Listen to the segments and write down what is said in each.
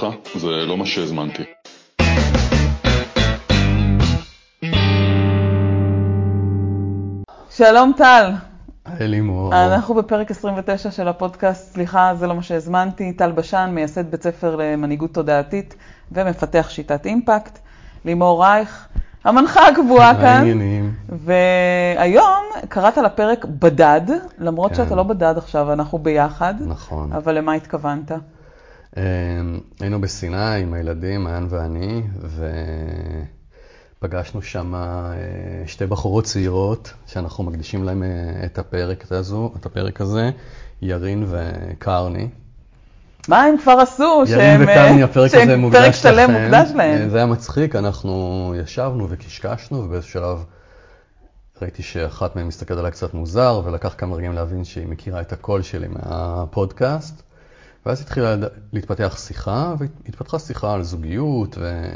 סליחה, זה לא מה שהזמנתי. שלום טל, היי לימור. אנחנו בפרק 29 של הפודקאסט, סליחה, זה לא מה שהזמנתי, טל בשן, מייסד בית ספר למנהיגות תודעתית ומפתח שיטת אימפקט, לימור רייך, המנחה הקבועה כאן, העניינים. והיום קראת לפרק בדד, למרות כן. שאתה לא בדד עכשיו, אנחנו ביחד, נכון. אבל למה התכוונת? אמ, היינו בסיני עם הילדים, מעיין ואני, ופגשנו שם אה, שתי בחורות צעירות, שאנחנו מקדישים להן אה, את הפרק, הזו, את הפרק הזה, ירין וקרני. מה הם כבר עשו? ירין וקרני, אה, הפרק הזה מוקדש פרק שלם לכם. מוקדש להם. זה היה מצחיק, אנחנו ישבנו וקשקשנו, ובאיזשהו שלב ראיתי שאחת מהן מסתכלת עליי קצת מוזר, ולקח כמה רגעים להבין שהיא מכירה את הקול שלי מהפודקאסט. ואז התחילה להתפתח שיחה, והתפתחה שיחה על זוגיות, ו...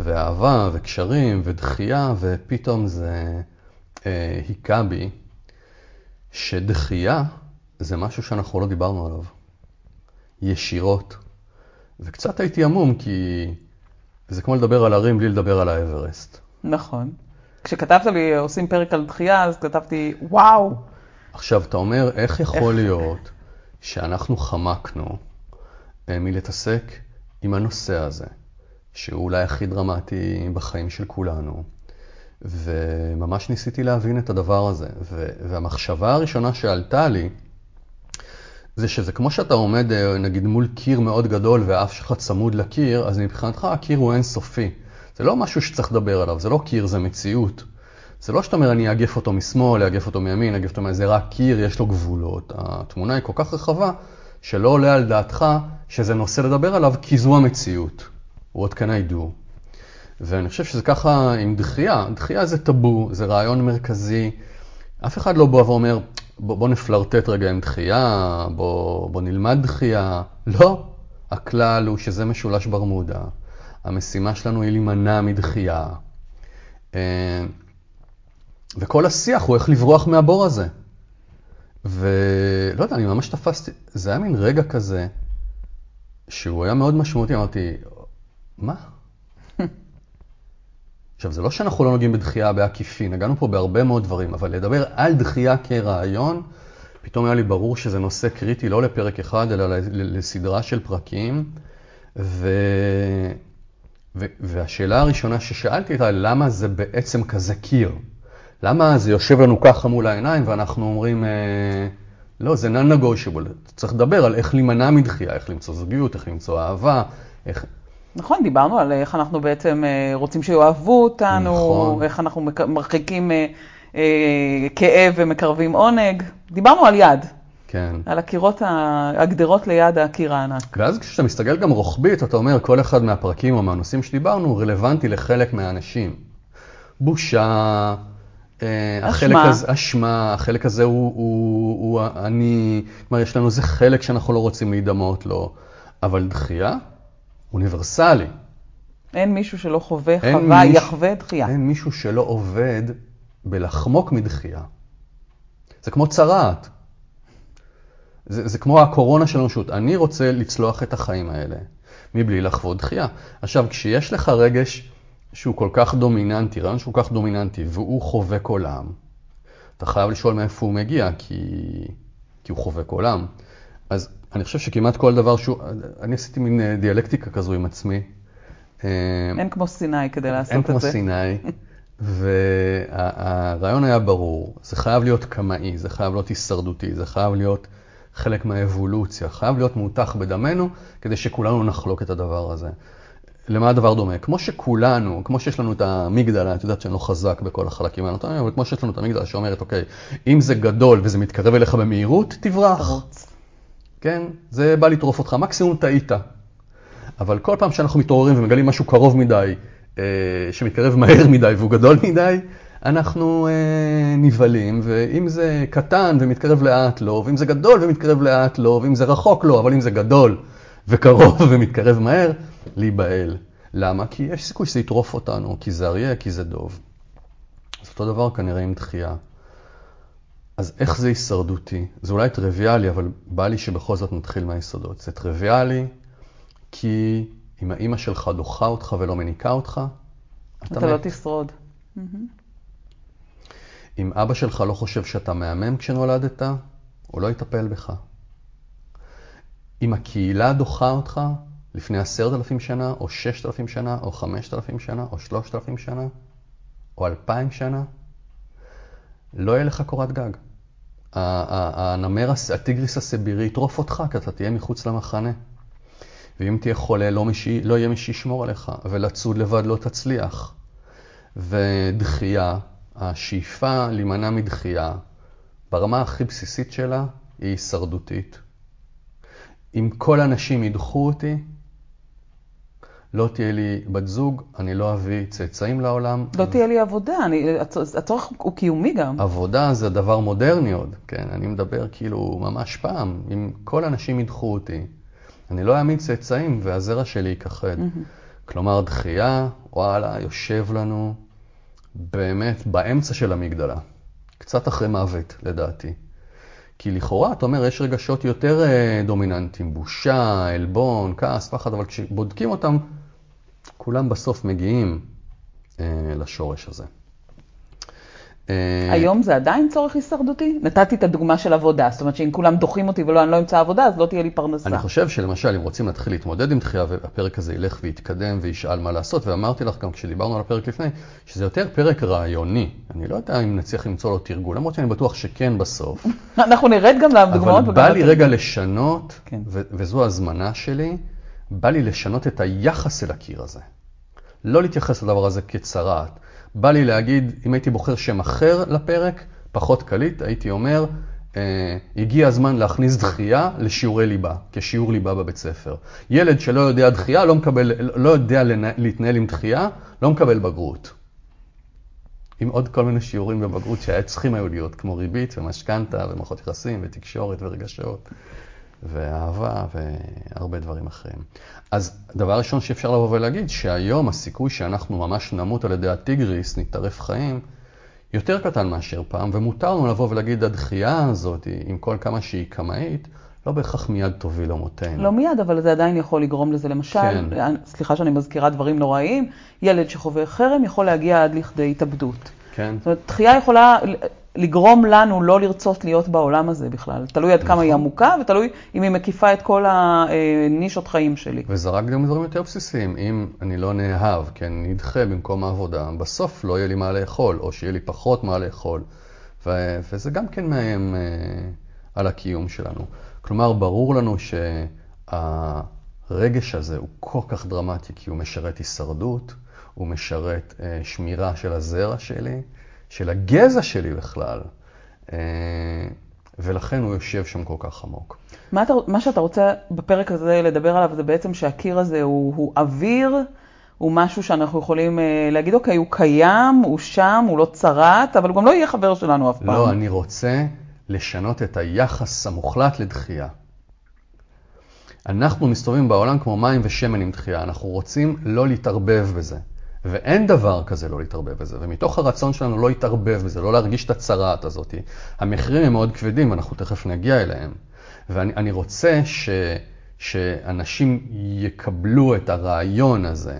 ואהבה, וקשרים, ודחייה, ופתאום זה אה, היכה בי שדחייה זה משהו שאנחנו לא דיברנו עליו. ישירות. וקצת הייתי עמום, כי זה כמו לדבר על הרים בלי לדבר על האברסט. נכון. כשכתבת לי עושים פרק על דחייה, אז כתבתי, וואו, עכשיו, אתה אומר, איך יכול איך? להיות שאנחנו חמקנו מלהתעסק עם הנושא הזה, שהוא אולי הכי דרמטי בחיים של כולנו, וממש ניסיתי להבין את הדבר הזה. והמחשבה הראשונה שעלתה לי, זה שזה כמו שאתה עומד אה, נגיד מול קיר מאוד גדול והאף שלך צמוד לקיר, אז מבחינתך הקיר הוא אינסופי. זה לא משהו שצריך לדבר עליו, זה לא קיר, זה מציאות. זה לא שאתה אומר, אני אאגף אותו משמאל, אאגף אותו מימין, אאגף אותו מימין, זה רק קיר, יש לו גבולות. התמונה היא כל כך רחבה, שלא עולה על דעתך שזה נושא לדבר עליו, כי זו המציאות. What can I do? ואני חושב שזה ככה עם דחייה. דחייה זה טאבו, זה רעיון מרכזי. אף אחד לא בא ואומר, בוא, בוא נפלרטט רגע עם דחייה, בוא, בוא נלמד דחייה. לא. הכלל הוא שזה משולש ברמודה. המשימה שלנו היא להימנע מדחייה. וכל השיח הוא איך לברוח מהבור הזה. ולא יודע, אני ממש תפסתי, זה היה מין רגע כזה, שהוא היה מאוד משמעותי, אמרתי, מה? עכשיו, זה לא שאנחנו לא נוגעים בדחייה בעקיפין, נגענו פה בהרבה מאוד דברים, אבל לדבר על דחייה כרעיון, פתאום היה לי ברור שזה נושא קריטי, לא לפרק אחד, אלא לסדרה של פרקים. ו... ו... והשאלה הראשונה ששאלתי הייתה, למה זה בעצם כזה קיר? למה זה יושב לנו ככה מול העיניים ואנחנו אומרים, אה, לא, זה non-negotiable, צריך לדבר על איך להימנע מדחייה, איך למצוא זוגיות, איך למצוא אהבה, איך... נכון, דיברנו על איך אנחנו בעצם אה, רוצים שיאהבו אותנו, נכון. איך אנחנו מרחיקים אה, כאב ומקרבים עונג. דיברנו על יד, כן. על הקירות, הגדרות ליד הקיר הענק. ואז כשאתה מסתכל גם רוחבית, אתה אומר, כל אחד מהפרקים או מהנושאים שדיברנו רלוונטי לחלק מהאנשים. בושה, החלק אשמה. הזה, אשמה, החלק הזה הוא, הוא, הוא אני, כלומר, יש לנו איזה חלק שאנחנו לא רוצים להידמות לו, אבל דחייה, אוניברסלי. אין מישהו שלא חווה, חווה, מישהו- יחווה דחייה. אין מישהו שלא עובד בלחמוק מדחייה. זה כמו צרעת. זה, זה כמו הקורונה של האנושות. אני רוצה לצלוח את החיים האלה מבלי לחוות דחייה. עכשיו, כשיש לך רגש שהוא כל כך דומיננטי, רעיון שהוא כל כך דומיננטי, והוא חובק עולם, אתה חייב לשאול מאיפה הוא מגיע, כי, כי הוא חובק עולם. אז אני חושב שכמעט כל דבר שהוא, אני עשיתי מין אה, דיאלקטיקה כזו עם עצמי. אה, אין כמו סיני כדי לעשות אין את כמו זה. סיני, והרעיון היה ברור, זה חייב להיות קמאי, זה חייב להיות הישרדותי, זה חייב להיות חלק מהאבולוציה, חייב להיות מותח בדמנו, כדי שכולנו נחלוק את הדבר הזה. למה הדבר דומה? כמו שכולנו, כמו שיש לנו את המגדלה, את יודעת שאני לא חזק בכל החלקים האנטומיים, אבל כמו שיש לנו את המגדלה שאומרת, אוקיי, אם זה גדול וזה מתקרב אליך במהירות, תברח. כן? זה בא לטרוף אותך, מקסימום טעית. אבל כל פעם שאנחנו מתעוררים ומגלים משהו קרוב מדי, אה, שמתקרב מהר מדי והוא גדול מדי, אנחנו אה, נבהלים, ואם זה קטן ומתקרב לאט לא, ואם זה גדול ומתקרב לאט לא, ואם זה רחוק לא, אבל אם זה גדול וקרוב ומתקרב מהר, להיבהל. למה? כי יש סיכוי שזה יטרוף אותנו, כי זה אריה, כי זה דוב. אז אותו דבר כנראה עם דחייה. אז איך זה הישרדותי? זה אולי טריוויאלי, אבל בא לי שבכל זאת נתחיל מהיסודות. זה טריוויאלי, כי אם האימא שלך דוחה אותך ולא מניקה אותך, אתה, אתה לא מת. תשרוד. אם אבא שלך לא חושב שאתה מהמם כשנולדת, הוא לא יטפל בך. אם הקהילה דוחה אותך לפני עשרת אלפים שנה, או ששת אלפים שנה, או חמשת אלפים שנה, או שלושת אלפים שנה, או אלפיים שנה, לא יהיה לך קורת גג. הנמר, הטיגריס הסיבירי יטרוף אותך, כי אתה תהיה מחוץ למחנה. ואם תהיה חולה, לא, משי, לא יהיה מי שישמור עליך, ולצוד לבד לא תצליח. ודחייה, השאיפה להימנע מדחייה, ברמה הכי בסיסית שלה, היא הישרדותית. אם כל האנשים ידחו אותי, לא תהיה לי בת זוג, אני לא אביא צאצאים לעולם. לא תהיה לי עבודה, אני, הצ- הצורך הוא קיומי גם. עבודה זה דבר מודרני עוד, כן? אני מדבר כאילו ממש פעם. אם כל האנשים ידחו אותי, אני לא אעמיד צאצאים והזרע שלי ייכחד. כלומר, דחייה, וואלה, יושב לנו באמת באמצע של המגדלה. קצת אחרי מוות, לדעתי. כי לכאורה, אתה אומר, יש רגשות יותר אה, דומיננטיים, בושה, עלבון, כעס, פחד, אבל כשבודקים אותם, כולם בסוף מגיעים אה, לשורש הזה. אה, היום זה עדיין צורך הישרדותי? נתתי את הדוגמה של עבודה, זאת אומרת שאם כולם דוחים אותי ולא אני לא אמצא עבודה, אז לא תהיה לי פרנסה. אני חושב שלמשל, אם רוצים להתחיל להתמודד עם דחייה, והפרק הזה ילך ויתקדם וישאל מה לעשות, ואמרתי לך גם כשדיברנו על הפרק לפני, שזה יותר פרק רעיוני. אני לא יודע אם נצליח למצוא לו תרגול, למרות שאני בטוח שכן בסוף. אנחנו נרד גם לדוגמאות. אבל בא לי. רגע לשנות, כן. וזו הזמנה שלי, בא לי לשנות את היחס אל הקיר הזה. לא להתייחס לדבר הזה כצרעת. בא לי להגיד, אם הייתי בוחר שם אחר לפרק, פחות קליט, הייתי אומר, אה, הגיע הזמן להכניס דחייה לשיעורי ליבה, כשיעור ליבה בבית ספר. ילד שלא יודע דחייה, לא, מקבל, לא יודע להתנהל עם דחייה, לא מקבל בגרות. עם עוד כל מיני שיעורים בבגרות שהיה צריכים היו להיות, כמו ריבית ומשכנתה ומערכות יחסים ותקשורת ורגשות ואהבה והרבה דברים אחרים. אז דבר ראשון שאפשר לבוא ולהגיד, שהיום הסיכוי שאנחנו ממש נמות על ידי הטיגריס, נטרף חיים, יותר קטן מאשר פעם, ומותר לנו לבוא ולהגיד, הדחייה הזאת, עם כל כמה שהיא קמאית, לא בהכרח מיד תוביל למותנו. לא מיד, אבל זה עדיין יכול לגרום לזה. למשל, כן. סליחה שאני מזכירה דברים נוראיים, ילד שחווה חרם יכול להגיע עד לכדי התאבדות. כן. זאת אומרת, דחייה יכולה לגרום לנו לא לרצות להיות בעולם הזה בכלל. תלוי עד כמה היא נכון. עמוקה, ותלוי אם היא מקיפה את כל הנישות חיים שלי. וזה רק גם דברים יותר בסיסיים. אם אני לא נאהב, כי אני נדחה במקום העבודה, בסוף לא יהיה לי מה לאכול, או שיהיה לי פחות מה לאכול. ו- וזה גם כן מאיים אה, על הקיום שלנו. כלומר, ברור לנו שהרגש הזה הוא כל כך דרמטי, כי הוא משרת הישרדות, הוא משרת אה, שמירה של הזרע שלי, של הגזע שלי בכלל, אה, ולכן הוא יושב שם כל כך עמוק. מה, אתה, מה שאתה רוצה בפרק הזה לדבר עליו זה בעצם שהקיר הזה הוא, הוא אוויר, הוא משהו שאנחנו יכולים אה, להגיד, אוקיי, הוא קיים, הוא שם, הוא לא צרעת, אבל הוא גם לא יהיה חבר שלנו אף פעם. לא, אני רוצה לשנות את היחס המוחלט לדחייה. אנחנו מסתובבים בעולם כמו מים ושמן עם דחייה, אנחנו רוצים לא להתערבב בזה. ואין דבר כזה לא להתערבב בזה, ומתוך הרצון שלנו לא להתערבב בזה, לא להרגיש את הצרעת הזאת, המחירים הם מאוד כבדים, אנחנו תכף נגיע אליהם. ואני אני רוצה ש, שאנשים יקבלו את הרעיון הזה,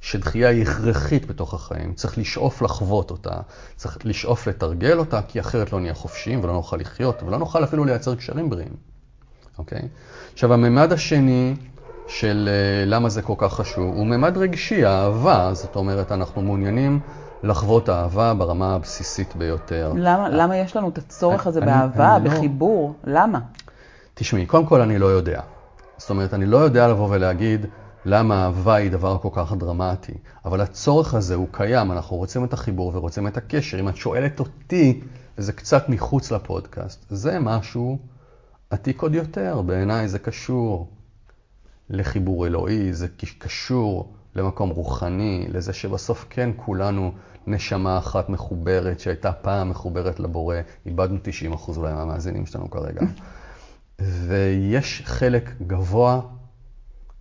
שדחייה היא הכרחית בתוך החיים, צריך לשאוף לחוות אותה, צריך לשאוף לתרגל אותה, כי אחרת לא נהיה חופשיים ולא נוכל לחיות, ולא נוכל אפילו לייצר קשרים בריאים, אוקיי? עכשיו, הממד השני של אה, למה זה כל כך חשוב, הוא ממד רגשי, האהבה, זאת אומרת, אנחנו מעוניינים לחוות אהבה ברמה הבסיסית ביותר. למה, למה יש לנו את הצורך הזה אני- באהבה, אני לא- בחיבור? למה? תשמעי, קודם כל אני לא יודע. זאת אומרת, אני לא יודע לבוא ולהגיד למה אהבה היא דבר כל כך דרמטי, אבל הצורך הזה הוא קיים, אנחנו רוצים את החיבור ורוצים את הקשר. אם את שואלת אותי, וזה קצת מחוץ לפודקאסט, זה משהו עתיק עוד יותר, בעיניי זה קשור לחיבור אלוהי, זה קשור למקום רוחני, לזה שבסוף כן כולנו נשמה אחת מחוברת, שהייתה פעם מחוברת לבורא, איבדנו 90% אולי מהמאזינים שלנו כרגע. ויש חלק גבוה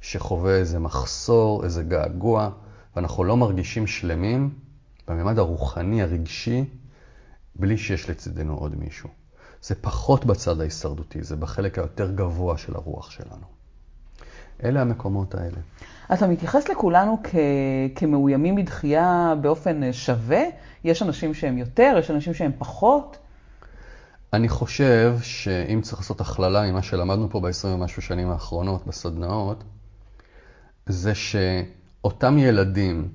שחווה איזה מחסור, איזה געגוע, ואנחנו לא מרגישים שלמים בממד הרוחני, הרגשי, בלי שיש לצידנו עוד מישהו. זה פחות בצד ההישרדותי, זה בחלק היותר גבוה של הרוח שלנו. אלה המקומות האלה. אתה מתייחס לכולנו כ... כמאוימים מדחייה באופן אה, שווה? יש אנשים שהם יותר, יש אנשים שהם פחות? אני חושב שאם צריך לעשות הכללה ממה שלמדנו פה ב-20 ומשהו שנים האחרונות בסדנאות, זה שאותם ילדים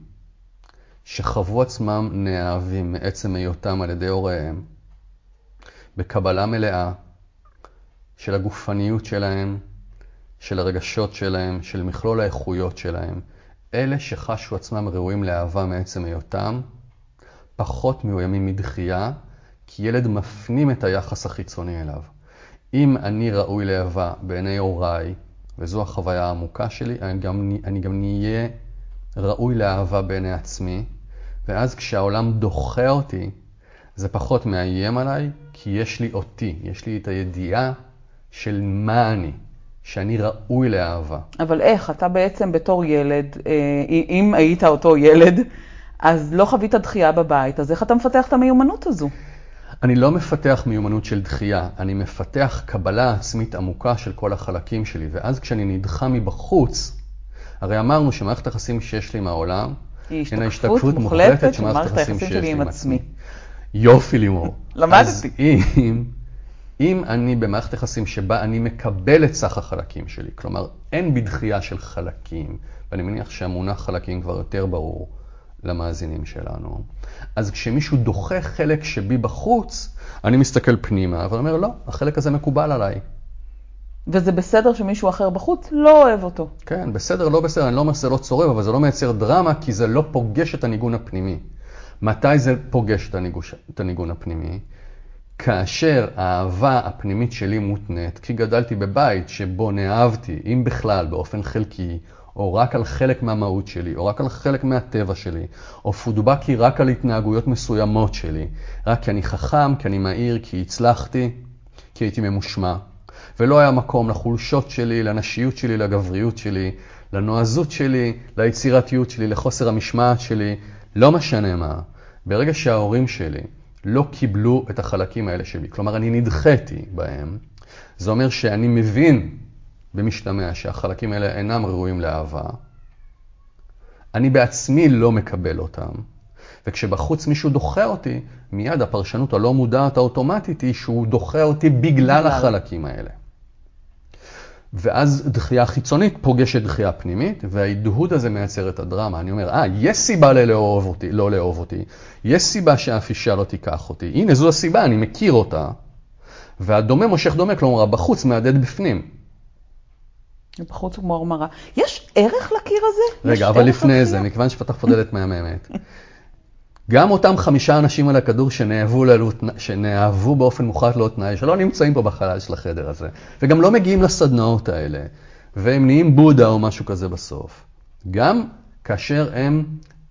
שחוו עצמם נאהבים מעצם היותם על ידי הוריהם, בקבלה מלאה של הגופניות שלהם, של הרגשות שלהם, של מכלול האיכויות שלהם, אלה שחשו עצמם ראויים לאהבה מעצם היותם, פחות מאוימים מדחייה, כי ילד מפנים את היחס החיצוני אליו. אם אני ראוי לאהבה בעיני הוריי, וזו החוויה העמוקה שלי, אני גם, אני גם נהיה ראוי לאהבה בעיני עצמי, ואז כשהעולם דוחה אותי, זה פחות מאיים עליי, כי יש לי אותי, יש לי את הידיעה של מה אני, שאני ראוי לאהבה. אבל איך? אתה בעצם בתור ילד, אה, אם היית אותו ילד, אז לא חווית דחייה בבית, אז איך אתה מפתח את המיומנות הזו? אני לא מפתח מיומנות של דחייה, אני מפתח קבלה עצמית עמוקה של כל החלקים שלי, ואז כשאני נדחה מבחוץ, הרי אמרנו שמערכת היחסים שיש לי עם העולם, היא השתקפות מוחלטת של מערכת היחסים שלי עם עצמי. יופי לימור. למדתי. אז אם, אם אני במערכת יחסים שבה אני מקבל את סך החלקים שלי, כלומר אין בדחייה של חלקים, ואני מניח שהמונח חלקים כבר יותר ברור למאזינים שלנו, אז כשמישהו דוחה חלק שבי בחוץ, אני מסתכל פנימה ואומר, לא, החלק הזה מקובל עליי. וזה בסדר שמישהו אחר בחוץ לא אוהב אותו. כן, בסדר, לא בסדר, אני לא אומר שזה לא צורב, אבל זה לא מייצר דרמה, כי זה לא פוגש את הניגון הפנימי. מתי זה פוגש את הניגון הפנימי? כאשר האהבה הפנימית שלי מותנית, כי גדלתי בבית שבו נאהבתי, אם בכלל, באופן חלקי, או רק על חלק מהמהות שלי, או רק על חלק מהטבע שלי, או פודבקי רק על התנהגויות מסוימות שלי, רק כי אני חכם, כי אני מהיר, כי הצלחתי, כי הייתי ממושמע. ולא היה מקום לחולשות שלי, לנשיות שלי, לגבריות שלי, לנועזות שלי, ליצירתיות שלי, לחוסר המשמעת שלי, לא משנה מה. ברגע שההורים שלי לא קיבלו את החלקים האלה שלי, כלומר אני נדחיתי בהם, זה אומר שאני מבין במשתמע שהחלקים האלה אינם ראויים לאהבה, אני בעצמי לא מקבל אותם, וכשבחוץ מישהו דוחה אותי, מיד הפרשנות הלא מודעת האוטומטית היא שהוא דוחה אותי בגלל החלקים האלה. ואז דחייה חיצונית פוגשת דחייה פנימית, וההדהוד הזה מייצר את הדרמה. אני אומר, אה, יש סיבה ללאהוב אותי, לא לאהוב אותי, יש סיבה שאף אישה לא תיקח אותי. הנה, זו הסיבה, אני מכיר אותה. והדומה מושך דומה, כלומר, הבחוץ מהדהד בפנים. בחוץ הוא כמו הרמרה. יש ערך לקיר הזה? רגע, אבל לפני זה, מכיוון שפתח פה דלת מהממת. גם אותם חמישה אנשים על הכדור שנאהבו, ללו, שנאהבו באופן מוחלט לא תנאי, שלא נמצאים פה בחלל של החדר הזה, וגם לא מגיעים לסדנאות האלה, והם נהיים בודה או משהו כזה בסוף. גם כאשר הם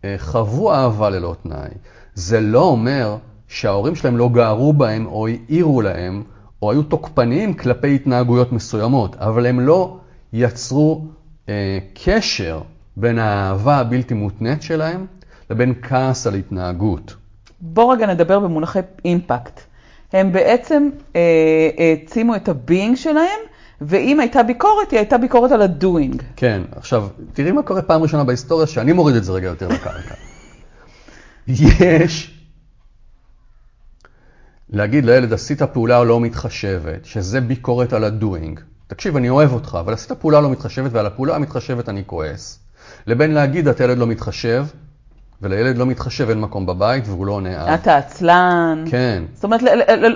אה, חוו אהבה ללא תנאי, זה לא אומר שההורים שלהם לא גערו בהם או העירו להם, או היו תוקפניים כלפי התנהגויות מסוימות, אבל הם לא יצרו אה, קשר בין האהבה הבלתי מותנית שלהם לבין כעס על התנהגות. בוא רגע נדבר במונחי אימפקט. הם בעצם אה, העצימו את הבינג שלהם, ואם הייתה ביקורת, היא הייתה ביקורת על הדוינג. כן, עכשיו, תראי מה קורה פעם ראשונה בהיסטוריה, שאני מוריד את זה רגע יותר לקרקע. יש להגיד לילד, עשית פעולה לא מתחשבת, שזה ביקורת על הדוינג. תקשיב, אני אוהב אותך, אבל עשית פעולה לא מתחשבת, ועל הפעולה המתחשבת אני כועס. לבין להגיד, אתה ילד לא מתחשב, ולילד לא מתחשב, אין מקום בבית והוא לא עונה. אתה עצלן. כן. זאת אומרת,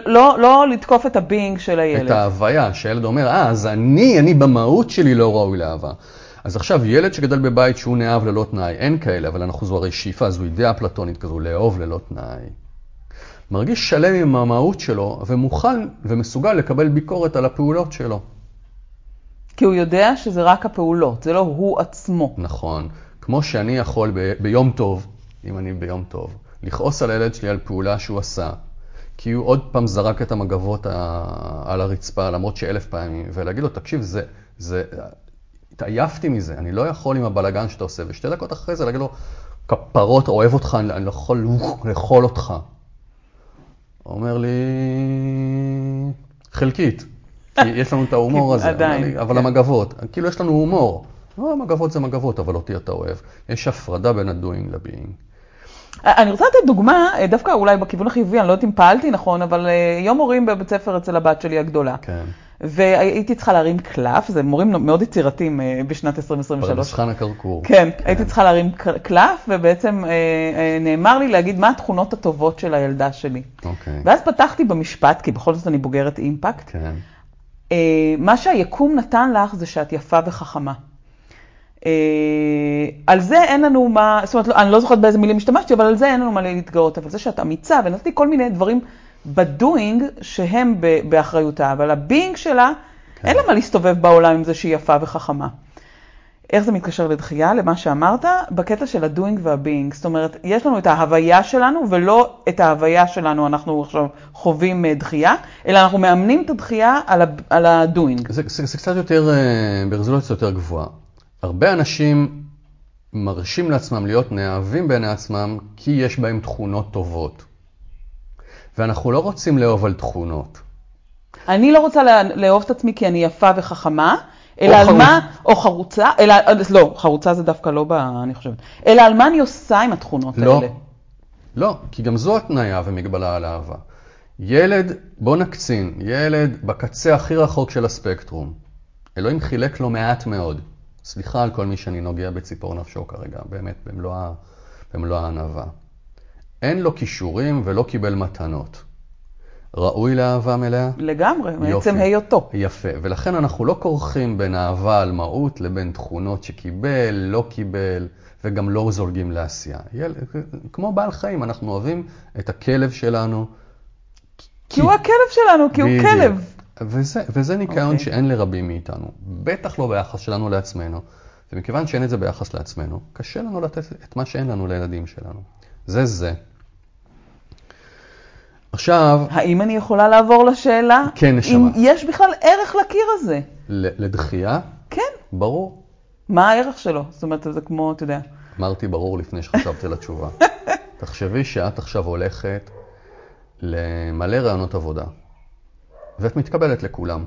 לא, לא לתקוף את הבינג של הילד. את ההוויה, שהילד אומר, אה, אז אני, אני במהות שלי לא ראוי לאהבה. אז עכשיו, ילד שגדל בבית שהוא נאהב ללא תנאי, אין כאלה, אבל אנחנו זו הרי שאיפה, זו אידאה פלטונית כזו, לאהוב ללא תנאי. מרגיש שלם עם המהות שלו ומוכן ומסוגל לקבל ביקורת על הפעולות שלו. כי הוא יודע שזה רק הפעולות, זה לא הוא עצמו. נכון. כמו שאני יכול ב- ביום טוב, אם אני ביום טוב, לכעוס על הילד שלי על פעולה שהוא עשה, כי הוא עוד פעם זרק את המגבות על הרצפה, למרות שאלף פעמים, ולהגיד לו, תקשיב, זה, זה, התעייפתי מזה, אני לא יכול עם הבלגן שאתה עושה, ושתי דקות אחרי זה להגיד לו, כפרות, אוהב אותך, אני לא יכול לאכול אותך. הוא אומר לי, חלקית. כי יש לנו את ההומור הזה. עדיין, אבל, אבל כן. המגבות, כאילו יש לנו הומור. לא, מגבות זה מגבות, אבל אותי אתה אוהב. יש הפרדה בין ה-doing ל-being. אני רוצה לתת דוגמה, אה, דווקא אולי בכיוון החיובי, אני לא יודעת אם פעלתי נכון, אבל אה, יום מורים בבית ספר אצל הבת שלי הגדולה. כן. והייתי צריכה להרים קלף, זה מורים מאוד יצירתיים אה, בשנת 2023. פרדס חנה כרכור. כן, הייתי צריכה להרים קלף, ובעצם נאמר לי להגיד מה התכונות הטובות של הילדה שלי. אוקיי. ואז פתחתי במשפט, כי בכל זאת אני בוגרת אימפקט. כן. מה שהיקום נתן לך זה שאת יפה וחכמה. אה, על זה אין לנו מה, זאת אומרת, לא- אני לא זוכרת באיזה מילים השתמשתי, אבל על זה אין לנו מה להתגאות. אבל זה שאת אמיצה, ונתתי כל מיני דברים ב doing שהם ב- באחריותה, אבל ה being שלה, כן. אין לה מה להסתובב בעולם עם זה שהיא יפה וחכמה. איך זה מתקשר לדחייה, למה שאמרת? בקטע של ה doing וה being. זאת אומרת, יש לנו את ההוויה שלנו, ולא את ההוויה שלנו אנחנו עכשיו חווים אה, דחייה, אלא אנחנו מאמנים את הדחייה על, ה- על ה doing. זה, זה, זה קצת יותר, אה, ברזולוציה יותר גבוהה. הרבה אנשים מרשים לעצמם להיות נאהבים בעיני עצמם כי יש בהם תכונות טובות. ואנחנו לא רוצים לאהוב על תכונות. אני לא רוצה לאהוב את עצמי כי אני יפה וחכמה, אלא על חרוץ. מה, או חרוצה, אלא, לא, חרוצה זה דווקא לא ב... אני חושבת. אלא על מה אני עושה עם התכונות לא. האלה. לא, כי גם זו התניה ומגבלה על אהבה. ילד, בוא נקצין, ילד בקצה הכי רחוק של הספקטרום. אלוהים חילק לו מעט מאוד. סליחה על כל מי שאני נוגע בציפור נפשו כרגע, באמת, במלוא, במלוא הענווה. אין לו כישורים ולא קיבל מתנות. ראוי לאהבה מלאה? לגמרי, יופי. מעצם היותו. יפה, ולכן אנחנו לא כורכים בין אהבה על מהות לבין תכונות שקיבל, לא קיבל, וגם לא זולגים לעשייה. יל... כמו בעל חיים, אנחנו אוהבים את הכלב שלנו. כי הוא הכלב שלנו, כי הוא. כלב. וזה, וזה ניקיון אוקיי. שאין לרבים מאיתנו, בטח לא ביחס שלנו לעצמנו. ומכיוון שאין את זה ביחס לעצמנו, קשה לנו לתת את מה שאין לנו לילדים שלנו. זה זה. עכשיו, האם אני יכולה לעבור לשאלה? כן, נשמה. אם יש בכלל ערך לקיר הזה? לדחייה, כן. ברור. מה הערך שלו? זאת אומרת, זה כמו, אתה יודע. אמרתי ברור לפני שחשבתי על התשובה. תחשבי שאת עכשיו הולכת למלא רעיונות עבודה, ואת מתקבלת לכולם.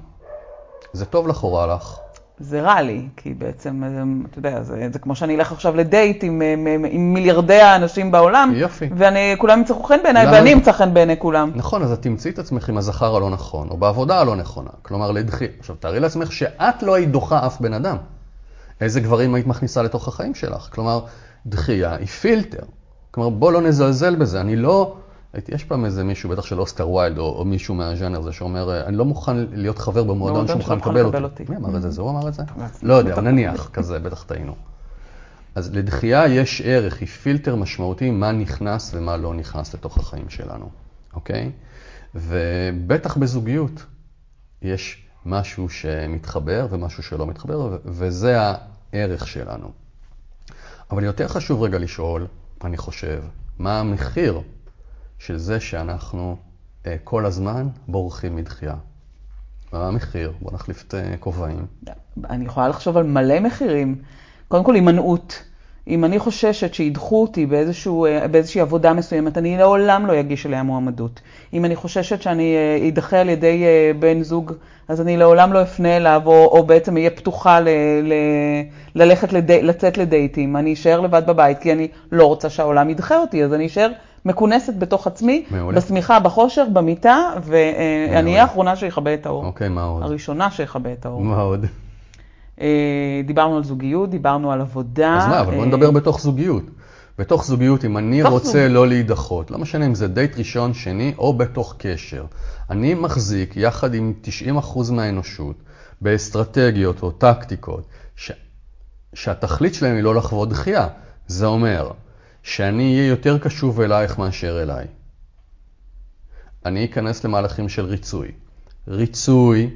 זה טוב לך או רע לך? זה רע לי, כי בעצם, אה, אתה יודע, זה, זה כמו שאני אלך עכשיו לדייט עם, אה, עם, עם מיליארדי האנשים בעולם, יופי. וכולם ימצאו חן בעיניי, למה? ואני אמצא חן בעיני כולם. נכון, אז את תמצאי את עצמך עם הזכר הלא נכון, או בעבודה הלא נכונה. כלומר, לדחי... עכשיו, תארי לעצמך שאת לא היית דוחה אף בן אדם. איזה גברים היית מכניסה לתוך החיים שלך? כלומר, דחייה היא פילטר. כלומר, בוא לא נזלזל בזה. אני לא... יש פעם איזה מישהו, בטח של אוסקר ויילד, או, או מישהו מהז'אנר הזה, שאומר, אני לא מוכן להיות חבר במועדון במועדון שמוכן שמוכן לקבל אותי. אותי. מי אמר את זה? זה הוא אמר את זה? לא יודע. נניח, כזה, בטח טעינו. אז לדחייה יש ערך, היא פילטר משמעותי מה נכנס ומה לא נכנס לתוך החיים שלנו, אוקיי? ובטח בזוגיות יש משהו שמתחבר ומשהו שלא מתחבר, וזה הערך שלנו. אבל יותר חשוב רגע לשאול, אני חושב, מה המחיר של זה שאנחנו אה, כל הזמן בורחים מדחייה? מה המחיר? בואו נחליף את אה, כובעים. אני יכולה לחשוב על מלא מחירים. קודם כל, הימנעות. אם אני חוששת שידחו אותי באיזשהו, אה, באיזושהי עבודה מסוימת, אני לעולם לא אגיש אליה מועמדות. אם אני חוששת שאני אה, אדחה על ידי אה, בן זוג, אז אני לעולם לא אפנה אליו, או, או בעצם אהיה פתוחה ל, ל, ללכת לדי, לצאת לדייטים. אני אשאר לבד בבית, כי אני לא רוצה שהעולם ידחה אותי, אז אני אשאר מכונסת בתוך עצמי, מעולה. בשמיכה, בחושר, במיטה, ואני. אהיה האחרונה שיכבה את האור. אוקיי, מה עוד? הראשונה שיכבה את האור. מה עוד? אה, דיברנו על זוגיות, דיברנו על עבודה. אז מה, אבל בוא אה, נדבר בתוך זוגיות. בתוך זוגיות, אם אני רוצה. לא להידחות, לא משנה אם זה דייט ראשון, שני או בתוך קשר, אני מחזיק יחד עם 90% מהאנושות באסטרטגיות או טקטיקות ש... שהתכלית שלהם היא לא לחוות דחייה. זה אומר שאני אהיה יותר קשוב אלייך מאשר אליי. אני אכנס למהלכים של ריצוי. ריצוי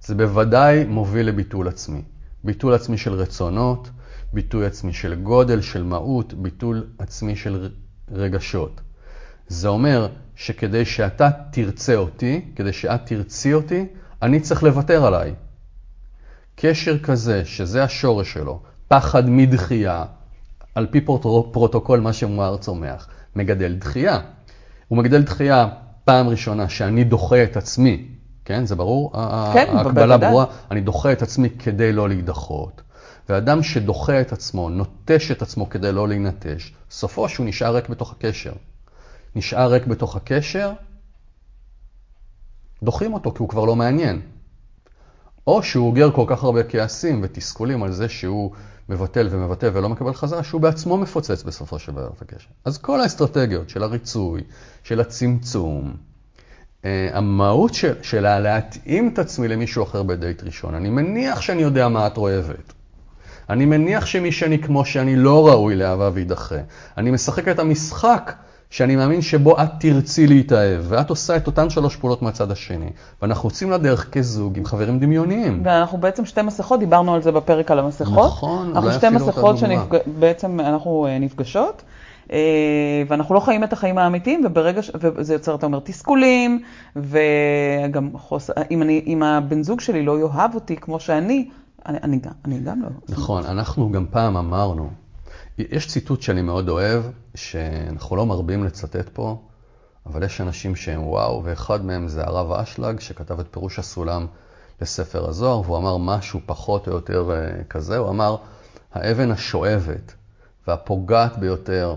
זה בוודאי מוביל לביטול עצמי. ביטול עצמי של רצונות, ביטול עצמי של גודל, של מהות, ביטול עצמי של רגשות. זה אומר שכדי שאתה תרצה אותי, כדי שאת תרצי אותי, אני צריך לוותר עליי. קשר כזה, שזה השורש שלו, פחד מדחייה, על פי פרוטו- פרוטוקול מה שמואר צומח, מגדל דחייה. הוא מגדל דחייה פעם ראשונה שאני דוחה את עצמי, כן, זה ברור? כן, ההקבלה בוודאי. ברורה. אני דוחה את עצמי כדי לא להידחות. ואדם שדוחה את עצמו, נוטש את עצמו כדי לא להינטש, סופו שהוא נשאר ריק בתוך הקשר. נשאר ריק בתוך הקשר, דוחים אותו כי הוא כבר לא מעניין. או שהוא אוגר כל כך הרבה כעסים ותסכולים על זה שהוא מבטל ומבטל ולא מקבל חזרה, שהוא בעצמו מפוצץ בסופו של דבר את הקשר. אז כל האסטרטגיות של הריצוי, של הצמצום, אה, המהות של, שלה להתאים את עצמי למישהו אחר בדייט ראשון. אני מניח שאני יודע מה את אוהבת. אני מניח שמי שאני כמו שאני לא ראוי לאהבה ויידחה. אני משחק את המשחק שאני מאמין שבו את תרצי להתאהב, ואת עושה את אותן שלוש פעולות מהצד השני. ואנחנו יוצאים לדרך כזוג עם חברים דמיוניים. ואנחנו בעצם שתי מסכות, דיברנו על זה בפרק על המסכות. נכון, אנחנו אולי שתי אפילו אותה מסכות דוגמה. שבעצם אנחנו אה, נפגשות, אה, ואנחנו לא חיים את החיים האמיתיים, וברגע ש... וזה יוצר, אתה אומר, תסכולים, וגם חוסר, אם, אני, אם הבן זוג שלי לא יאהב אותי כמו שאני, אני, אני, אני גם לא. נכון, אנחנו גם פעם אמרנו, יש ציטוט שאני מאוד אוהב, שאנחנו לא מרבים לצטט פה, אבל יש אנשים שהם וואו, ואחד מהם זה הרב אשלג, שכתב את פירוש הסולם לספר הזוהר, והוא אמר משהו פחות או יותר אה, כזה, הוא אמר, האבן השואבת והפוגעת ביותר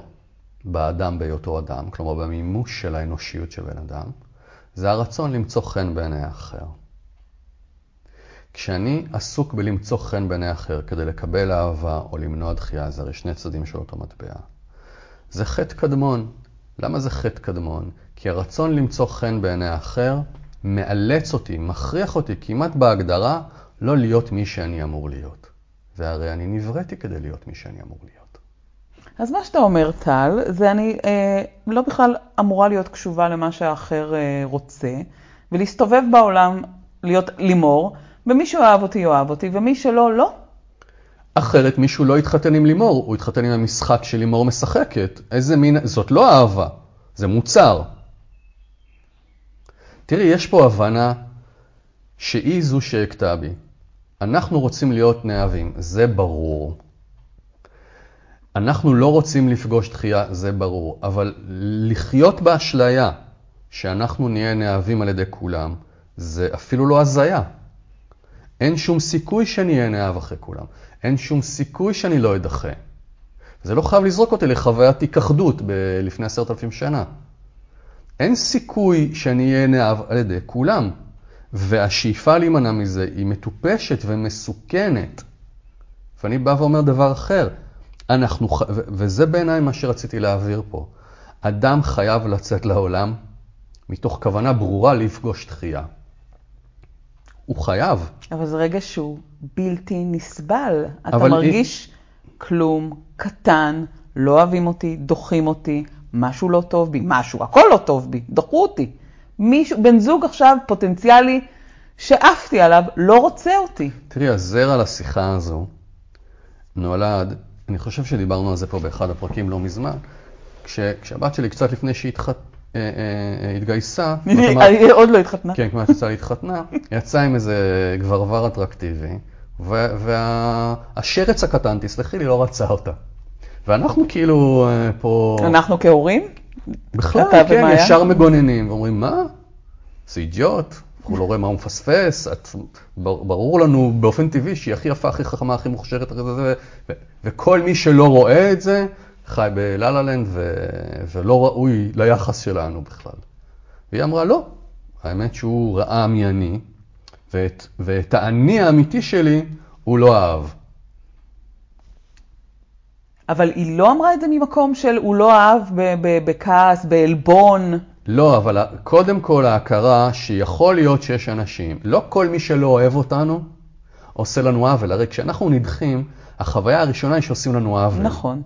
באדם בהיותו אדם, כלומר במימוש של האנושיות של בן אדם, זה הרצון למצוא חן בעיני האחר. כשאני עסוק בלמצוא חן בעיני האחר כדי לקבל אהבה או למנוע דחייה, זה הרי שני צדדים של אותו מטבע. זה חטא קדמון. למה זה חטא קדמון? כי הרצון למצוא חן בעיני האחר מאלץ אותי, מכריח אותי כמעט בהגדרה לא להיות מי שאני אמור להיות. והרי אני נבראתי כדי להיות מי שאני אמור להיות. אז מה שאתה אומר, טל, זה אני אה, לא בכלל אמורה להיות קשובה למה שהאחר אה, רוצה, ולהסתובב בעולם, להיות לימור, ומי שאוהב אותי, יאהב אותי, ומי שלא, לא. אחרת מישהו לא יתחתן עם לימור, הוא יתחתן עם המשחק שלימור משחקת. איזה מין... זאת לא אהבה, זה מוצר. תראי, יש פה הבנה שהיא זו שהכתה בי. אנחנו רוצים להיות נאהבים, זה ברור. אנחנו לא רוצים לפגוש דחייה, זה ברור. אבל לחיות באשליה שאנחנו נהיה נאהבים על ידי כולם, זה אפילו לא הזיה. אין שום סיכוי שאני אהיה נאהב אחרי כולם. אין שום סיכוי שאני לא אדחה. זה לא חייב לזרוק אותי לחוויית היכחדות ב- לפני עשרת אלפים שנה. אין סיכוי שאני אהיה נאהב על ידי כולם. והשאיפה להימנע מזה היא מטופשת ומסוכנת. ואני בא ואומר דבר אחר. אנחנו, וזה בעיניי מה שרציתי להעביר פה. אדם חייב לצאת לעולם מתוך כוונה ברורה לפגוש דחייה. הוא חייב. אבל זה רגע שהוא בלתי נסבל. אתה מרגיש כלום, קטן, לא אוהבים אותי, דוחים אותי, משהו לא טוב בי, משהו, הכל לא טוב בי, דחו אותי. מישהו, בן זוג עכשיו פוטנציאלי שעפתי עליו, לא רוצה אותי. תראי, הזרע לשיחה הזו נולד, אני חושב שדיברנו על זה פה באחד הפרקים לא מזמן, כש, כשהבת שלי קצת לפני שהתגייסה, היא עוד לא התחתנה. כן, כמעט יצאה להתחתנה, יצאה עם איזה גברבר אטרקטיבי, והשרץ הקטן, תסלחי לי, לא רצה אותה. ואנחנו כאילו אה, פה... אנחנו כהורים? בכלל, כן? ישר מגוננים, ואומרים, מה? זה אידיוט, הוא לא רואה מה הוא מפספס, את, ברור לנו באופן טבעי שהיא הכי יפה, הכי חכמה, הכי מוכשרת, וכל מי שלא רואה את זה, חי בלה לנד ולא ראוי ליחס שלנו בכלל. והיא אמרה, לא, האמת שהוא ראה מי אני, ואת, ואת האני האמיתי שלי הוא לא אהב. אבל היא לא אמרה את זה ממקום של הוא לא אהב ב- ב- בכעס, בעלבון. לא, אבל קודם כל ההכרה שיכול להיות שיש אנשים, לא כל מי שלא אוהב אותנו עושה לנו עוול. הרי כשאנחנו נדחים, החוויה הראשונה היא שעושים לנו עוול. נכון.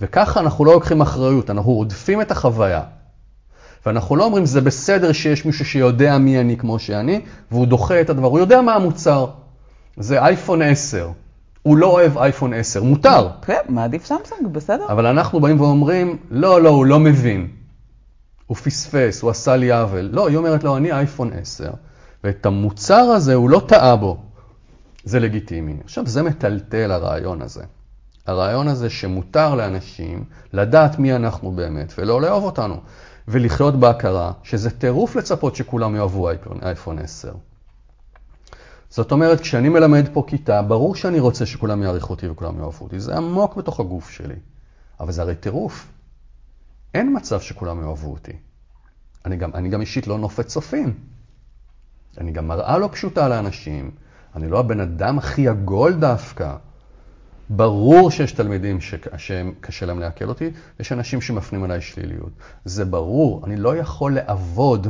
וככה אנחנו לא לוקחים אחריות, אנחנו רודפים את החוויה. ואנחנו לא אומרים, זה בסדר שיש מישהו שיודע מי אני כמו שאני, והוא דוחה את הדבר, הוא יודע מה המוצר. זה אייפון 10. הוא לא אוהב אייפון 10, מותר. כן, מעדיף סמסונג, בסדר. אבל אנחנו באים ואומרים, לא, לא, הוא לא מבין. הוא פספס, הוא עשה לי עוול. לא, היא אומרת לו, אני אייפון 10, ואת המוצר הזה הוא לא טעה בו. זה לגיטימי. עכשיו, זה מטלטל הרעיון הזה. הרעיון הזה שמותר לאנשים לדעת מי אנחנו באמת ולא לאהוב אותנו. ולחיות בהכרה, שזה טירוף לצפות שכולם יאהבו אייפון 10. זאת אומרת, כשאני מלמד פה כיתה, ברור שאני רוצה שכולם יעריכו אותי וכולם יאהבו אותי, זה עמוק בתוך הגוף שלי. אבל זה הרי טירוף. אין מצב שכולם יאהבו אותי. אני גם, אני גם אישית לא נופת צופים. אני גם מראה לא פשוטה לאנשים. אני לא הבן אדם הכי עגול דווקא. ברור שיש תלמידים שקשה להם לעכל אותי, יש אנשים שמפנים עליי שליליות. זה ברור, אני לא יכול לעבוד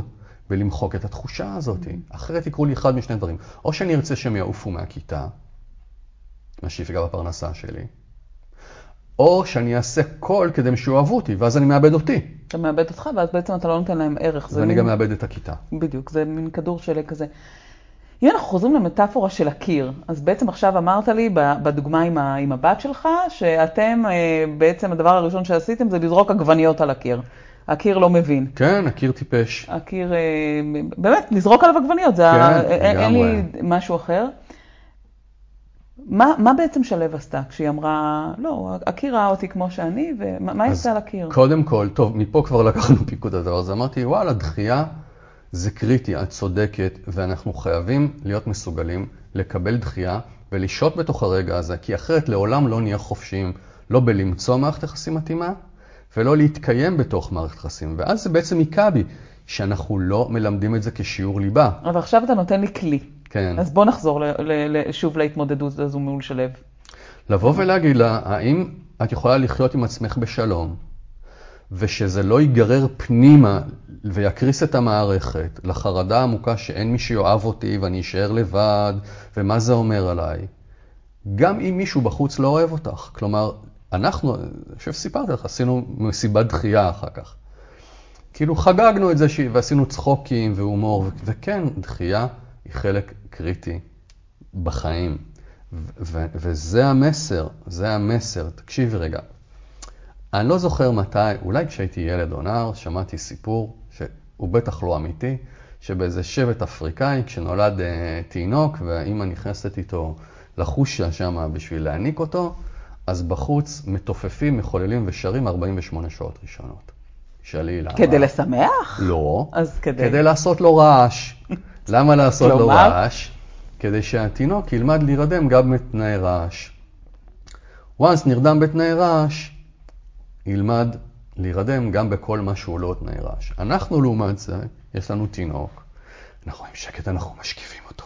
ולמחוק את התחושה הזאת. אחרת יקרו לי אחד משני דברים. או שאני ארצה שהם יעופו מהכיתה, מה שיפגע בפרנסה שלי, או שאני אעשה קול כדי שיאהבו אותי, ואז אני מאבד אותי. אתה מאבד אותך, ואז בעצם אתה לא נותן להם ערך. ואני מין... גם מאבד את הכיתה. בדיוק, זה מין כדור שלג כזה. אם אנחנו חוזרים למטאפורה של הקיר, אז בעצם עכשיו אמרת לי בדוגמה עם, ה, עם הבת שלך, שאתם, אה, בעצם הדבר הראשון שעשיתם זה לזרוק עגבניות על הקיר. הקיר לא מבין. כן, הקיר טיפש. הקיר, אה, באמת, לזרוק עליו עגבניות, זה כן, ה... לגמרי. אין לי משהו אחר. מה, מה בעצם שלו עשתה כשהיא אמרה, לא, הקיר ראה אותי כמו שאני, ומה היא עשתה לקיר? קודם כל, טוב, מפה כבר לקחנו פיקוד הדבר הזה. אמרתי, וואלה, דחייה זה קריטי, את צודקת, ואנחנו חייבים להיות מסוגלים לקבל דחייה ולשהות בתוך הרגע הזה, כי אחרת לעולם לא נהיה חופשיים, לא בלמצוא מערכת יחסים מתאימה, ולא להתקיים בתוך מערכת יחסים. ואז זה בעצם היכה בי, שאנחנו לא מלמדים את זה כשיעור ליבה. אבל עכשיו אתה נותן לי כלי. כן. אז בוא נחזור ל- ל- ל- שוב להתמודדות הזו מול שלו. לבוא ולהגיד לה, האם את יכולה לחיות עם עצמך בשלום, ושזה לא ייגרר פנימה ויקריס את המערכת לחרדה העמוקה שאין מי שיאהב אותי ואני אשאר לבד, ומה זה אומר עליי? גם אם מישהו בחוץ לא אוהב אותך. כלומר, אנחנו, אני חושב שסיפרתי לך, עשינו מסיבת דחייה אחר כך. כאילו חגגנו את זה ש... ועשינו צחוקים והומור, ו... וכן, דחייה היא חלק קריטי בחיים. ו... ו... וזה המסר, זה המסר. תקשיבי רגע, אני לא זוכר מתי, אולי כשהייתי ילד או נער, שמעתי סיפור שהוא בטח לא אמיתי, שבאיזה שבט אפריקאי, כשנולד uh, תינוק והאימא נכנסת איתו לחושה שם בשביל להעניק אותו, אז בחוץ מתופפים, מחוללים ושרים 48 שעות ראשונות. שאלי למה? כדי לשמח? לא. אז כדי... כדי לעשות לו רעש. למה לעשות לו? רעש? כדי שהתינוק ילמד להירדם גם בתנאי רעש. once נרדם בתנאי רעש, ילמד להירדם גם בכל מה שהוא לא תנאי רעש. אנחנו לעומת זה, יש לנו תינוק, אנחנו עם שקט, אנחנו משקיפים אותו.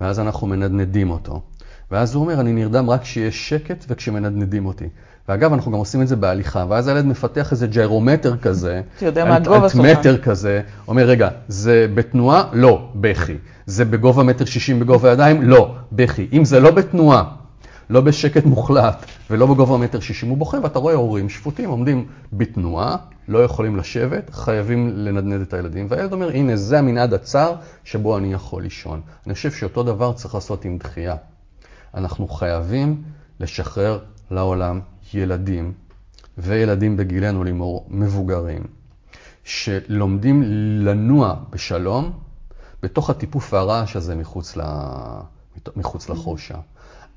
ואז אנחנו מנדנדים אותו. ואז הוא אומר, אני נרדם רק כשיש שקט וכשמנדנדים אותי. ואגב, אנחנו גם עושים את זה בהליכה, ואז הילד מפתח איזה ג'יירומטר כזה. אלטמטר כזה, אומר, רגע, זה בתנועה? לא, בכי. זה בגובה מטר שישים בגובה ידיים? לא, בכי. אם זה לא בתנועה, לא בשקט מוחלט ולא בגובה מטר שישים, הוא בוכה, ואתה רואה הורים שפוטים עומדים בתנועה, לא יכולים לשבת, חייבים לנדנד את הילדים, והילד אומר, הנה, זה המנעד הצר שבו אני יכול לישון. אני חושב שאותו דבר צריך לעשות עם דחייה. אנחנו חייבים לשחרר לעולם ילדים, וילדים בגילנו לימור מבוגרים, שלומדים לנוע בשלום בתוך הטיפוף והרעש הזה מחוץ, ל... מחוץ לחושה.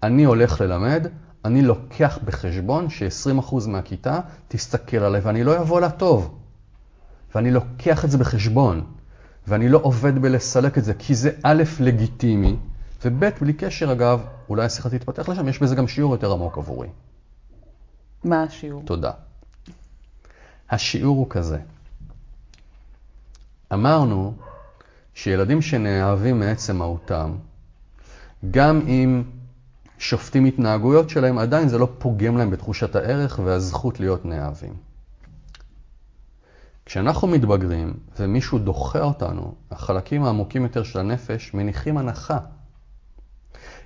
אני הולך ללמד, אני לוקח בחשבון ש-20% מהכיתה תסתכל עליי ואני לא אבוא לה טוב. ואני לוקח את זה בחשבון, ואני לא עובד בלסלק את זה, כי זה א', לגיטימי, וב', בלי קשר אגב, אולי השיחה תתפתח לשם, יש בזה גם שיעור יותר עמוק עבורי. מה השיעור? תודה. השיעור הוא כזה. אמרנו שילדים שנאהבים מעצם מהותם, גם אם שופטים התנהגויות שלהם, עדיין זה לא פוגם להם בתחושת הערך והזכות להיות נאהבים. כשאנחנו מתבגרים ומישהו דוחה אותנו, החלקים העמוקים יותר של הנפש מניחים הנחה.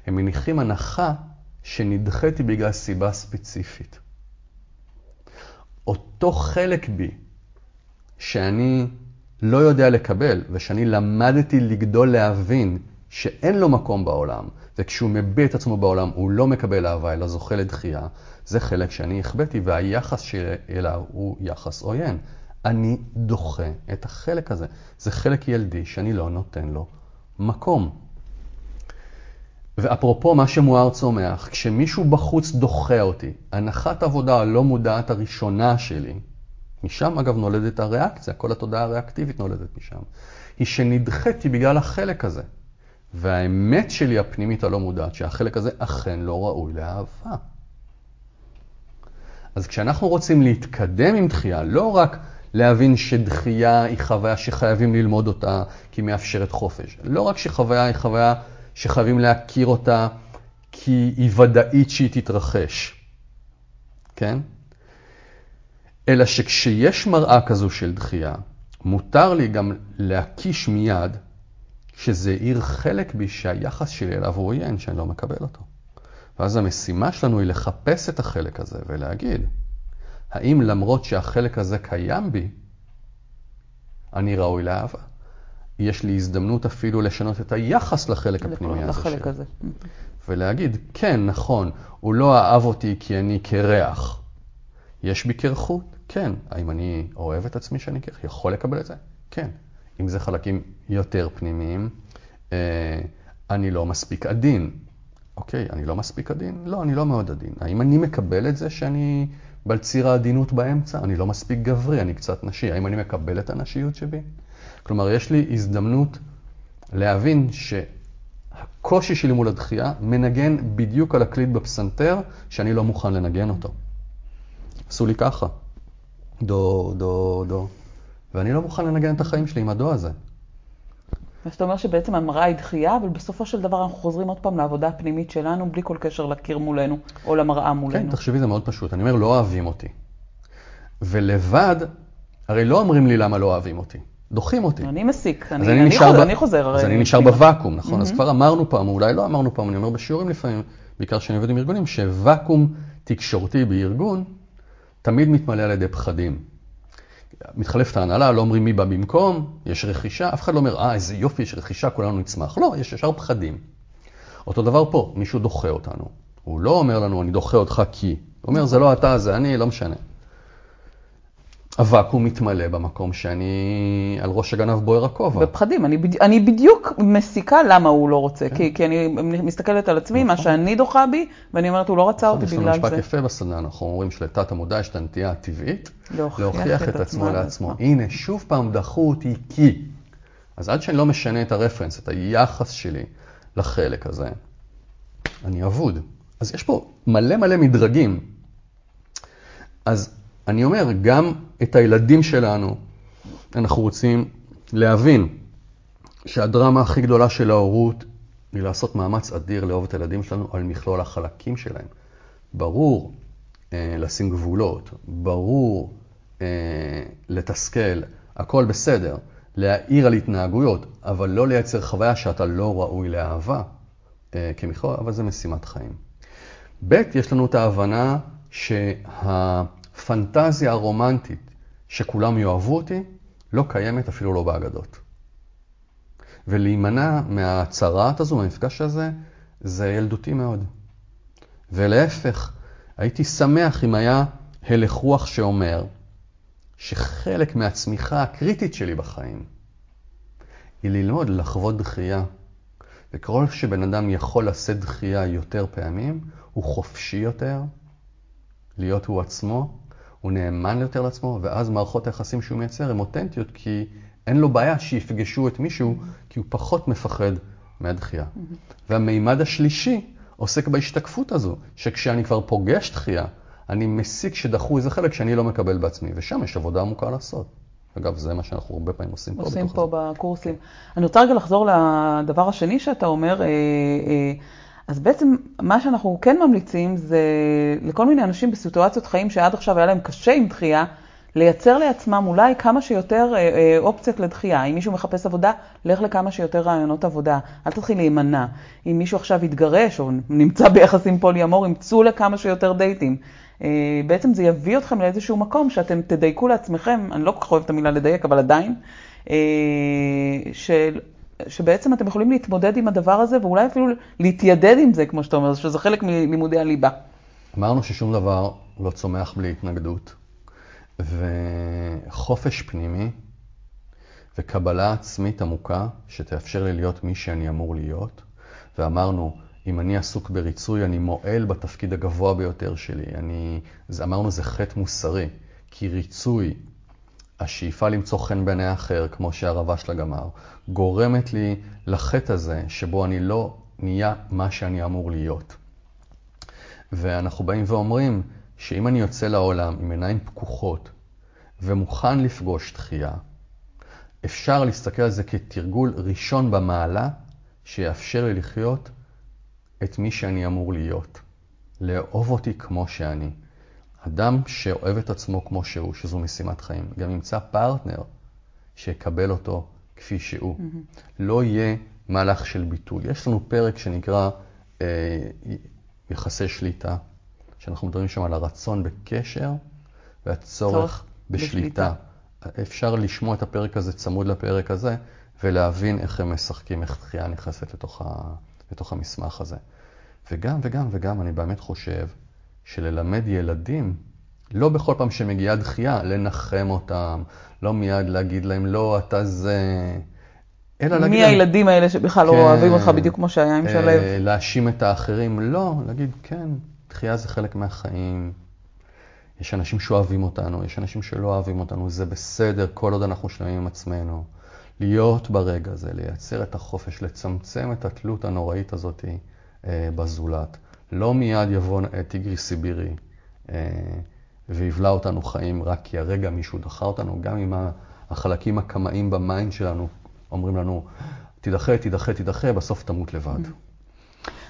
הם מניחים הנחה שנדחיתי בגלל סיבה ספציפית. אותו חלק בי שאני לא יודע לקבל ושאני למדתי לגדול להבין שאין לו מקום בעולם, וכשהוא מביע את עצמו בעולם הוא לא מקבל אהבה אלא זוכה לדחייה, זה חלק שאני החבאתי והיחס שאליו הוא יחס עוין. אני דוחה את החלק הזה. זה חלק ילדי שאני לא נותן לו מקום. ואפרופו מה שמואר צומח, כשמישהו בחוץ דוחה אותי, הנחת עבודה הלא מודעת הראשונה שלי משם אגב נולדת הריאקציה, כל התודעה הריאקטיבית נולדת משם. היא שנדחיתי בגלל החלק הזה. והאמת שלי הפנימית הלא מודעת, שהחלק הזה אכן לא ראוי לאהבה. אז כשאנחנו רוצים להתקדם עם דחייה, לא רק להבין שדחייה היא חוויה שחייבים ללמוד אותה כי מאפשרת חופש, לא רק שחוויה היא חוויה שחייבים להכיר אותה כי היא ודאית שהיא תתרחש, כן? אלא שכשיש מראה כזו של דחייה, מותר לי גם להקיש מיד שזה העיר חלק בי שהיחס שלי אליו הוא עוין, שאני לא מקבל אותו. ואז המשימה שלנו היא לחפש את החלק הזה ולהגיד, האם למרות שהחלק הזה קיים בי, אני ראוי לאהבה? יש לי הזדמנות אפילו לשנות את היחס לחלק הפנימי הזה לחלק הזה. ולהגיד, כן, נכון, הוא לא אהב אותי כי אני קרח. יש בי קרחות? כן. האם אני אוהב את עצמי שאני קרח? יכול לקבל את זה? כן. אם זה חלקים יותר פנימיים, אה, אני לא מספיק עדין. אוקיי, אני לא מספיק עדין? לא, אני לא מאוד עדין. האם אני מקבל את זה שאני בעל ציר העדינות באמצע? אני לא מספיק גברי, אני קצת נשי. האם אני מקבל את הנשיות שבי? כלומר, יש לי הזדמנות להבין שהקושי שלי מול הדחייה מנגן בדיוק על הקליד בפסנתר שאני לא מוכן לנגן אותו. עשו לי ככה, דו, דו, דו, ואני לא מוכן לנגן את החיים שלי עם הדו הזה. אז אתה אומר שבעצם המראה היא דחייה, אבל בסופו של דבר אנחנו חוזרים עוד פעם לעבודה הפנימית שלנו, בלי כל קשר לקיר מולנו, או למראה מולנו. כן, תחשבי, זה מאוד פשוט. אני אומר, לא אוהבים אותי. ולבד, הרי לא אומרים לי למה לא אוהבים אותי. דוחים אותי. אני מסיק, אני, אני, אני, חוזר, ב... אני חוזר. אז אני נשאר בוואקום, נכון? Mm-hmm. אז כבר אמרנו פעם, אולי לא אמרנו פעם, אני אומר בשיעורים לפעמים, בעיקר כשאני עובד עם ארגונים, שוואקום תקשורתי בארגון תמיד מתמלא על ידי פחדים. מתחלפת ההנהלה, לא אומרים מי בא במקום, יש רכישה, אף אחד לא אומר, אה, איזה יופי, יש רכישה, כולנו נצמח. לא, יש ישר פחדים. אותו דבר פה, מישהו דוחה אותנו. הוא לא אומר לנו, אני דוחה אותך כי. הוא אומר, זה לא אתה, זה אני, לא משנה. הוואקום מתמלא במקום שאני על ראש הגנב בוער הכובע. בפחדים, אני, בדי, אני בדיוק מסיקה למה הוא לא רוצה, כן. כי, כי אני מסתכלת על עצמי, נכון. מה שאני דוחה בי, ואני אומרת, הוא לא רצה אותי בגלל זה. יש לנו משפט יפה בסדנה, אנחנו אומרים שלתת המודע יש את הנטייה הטבעית, להוכיח, להוכיח את, את עצמו לעצמו. הנה, שוב פעם דחו אותי כי. אז עד שאני לא משנה את הרפרנס, את היחס שלי לחלק הזה, אני אבוד. אז יש פה מלא מלא מדרגים. אז אני אומר, גם את הילדים שלנו, אנחנו רוצים להבין שהדרמה הכי גדולה של ההורות היא לעשות מאמץ אדיר לאהוב את הילדים שלנו על מכלול החלקים שלהם. ברור אה, לשים גבולות, ברור אה, לתסכל, הכל בסדר, להעיר על התנהגויות, אבל לא לייצר חוויה שאתה לא ראוי לאהבה אה, כמכלול, אבל זה משימת חיים. ב', יש לנו את ההבנה שה... הפנטזיה הרומנטית שכולם יאהבו אותי, לא קיימת אפילו לא באגדות. ולהימנע מהצרעת הזו, מהמפגש הזה, זה ילדותי מאוד. ולהפך, הייתי שמח אם היה הלך רוח שאומר שחלק מהצמיחה הקריטית שלי בחיים היא ללמוד לחוות דחייה. וככל שבן אדם יכול לשאת דחייה יותר פעמים, הוא חופשי יותר להיות הוא עצמו, הוא נאמן יותר לעצמו, ואז מערכות היחסים שהוא מייצר הן אותנטיות, כי אין לו בעיה שיפגשו את מישהו, כי הוא פחות מפחד מהדחייה. והמימד השלישי עוסק בהשתקפות הזו, שכשאני כבר פוגש דחייה, אני מסיק שדחו איזה חלק שאני לא מקבל בעצמי, ושם יש עבודה עמוקה לעשות. אגב, זה מה שאנחנו הרבה פעמים עושים פה. עושים פה בקורסים. אני רוצה רגע לחזור לדבר השני שאתה אומר. אה, אה, אז בעצם מה שאנחנו כן ממליצים זה לכל מיני אנשים בסיטואציות חיים שעד עכשיו היה להם קשה עם דחייה, לייצר לעצמם אולי כמה שיותר אה, אה, אופציות לדחייה. אם מישהו מחפש עבודה, לך לכמה שיותר רעיונות עבודה. אל תתחיל להימנע. אם מישהו עכשיו יתגרש או נמצא ביחסים פולי-אמורים, צאו לכמה שיותר דייטים. אה, בעצם זה יביא אתכם לאיזשהו מקום שאתם תדייקו לעצמכם, אני לא כל כך אוהבת את המילה לדייק, אבל עדיין, של שבעצם אתם יכולים להתמודד עם הדבר הזה, ואולי אפילו להתיידד עם זה, כמו שאתה אומר, שזה חלק מלימודי הליבה. אמרנו ששום דבר לא צומח בלי התנגדות, וחופש פנימי וקבלה עצמית עמוקה שתאפשר לי להיות מי שאני אמור להיות, ואמרנו, אם אני עסוק בריצוי, אני מועל בתפקיד הגבוה ביותר שלי. אני, אמרנו, זה חטא מוסרי, כי ריצוי השאיפה למצוא חן בעיני האחר, כמו שהרבה שלה גמר, גורמת לי לחטא הזה, שבו אני לא נהיה מה שאני אמור להיות. ואנחנו באים ואומרים שאם אני יוצא לעולם עם עיניים פקוחות ומוכן לפגוש דחייה, אפשר להסתכל על זה כתרגול ראשון במעלה, שיאפשר לי לחיות את מי שאני אמור להיות. לאהוב אותי כמו שאני. אדם שאוהב את עצמו כמו שהוא, שזו משימת חיים, גם ימצא פרטנר שיקבל אותו כפי שהוא. Mm-hmm. לא יהיה מהלך של ביטול. יש לנו פרק שנקרא אה, יחסי שליטה, שאנחנו מדברים שם על הרצון בקשר והצורך בשליטה. בשליטה. אפשר לשמוע את הפרק הזה צמוד לפרק הזה, ולהבין איך הם משחקים, איך דחייה נכנסת לתוך, ה, לתוך המסמך הזה. וגם וגם וגם, אני באמת חושב שללמד ילדים, לא בכל פעם שמגיעה דחייה, לנחם אותם, לא מיד להגיד להם, לא, אתה זה... אלא להגיד... מי הילדים האלה שבכלל לא כן, לא אוהבים אותך בדיוק כמו שהיה עם שלו? אה, להאשים את האחרים, לא, להגיד, כן, דחייה זה חלק מהחיים. יש אנשים שאוהבים אותנו, יש אנשים שלא אוהבים אותנו, זה בסדר, כל עוד אנחנו שלמים עם עצמנו. להיות ברגע הזה, לייצר את החופש, לצמצם את התלות הנוראית הזאת אה, בזולת. לא מיד יבוא טיגרי סיבירי אה, ויבלע אותנו חיים רק כי הרגע מישהו דחה אותנו, גם אם החלקים הקמאיים ב mind שלנו אומרים לנו, תידחה, תידחה, תידחה, בסוף תמות לבד.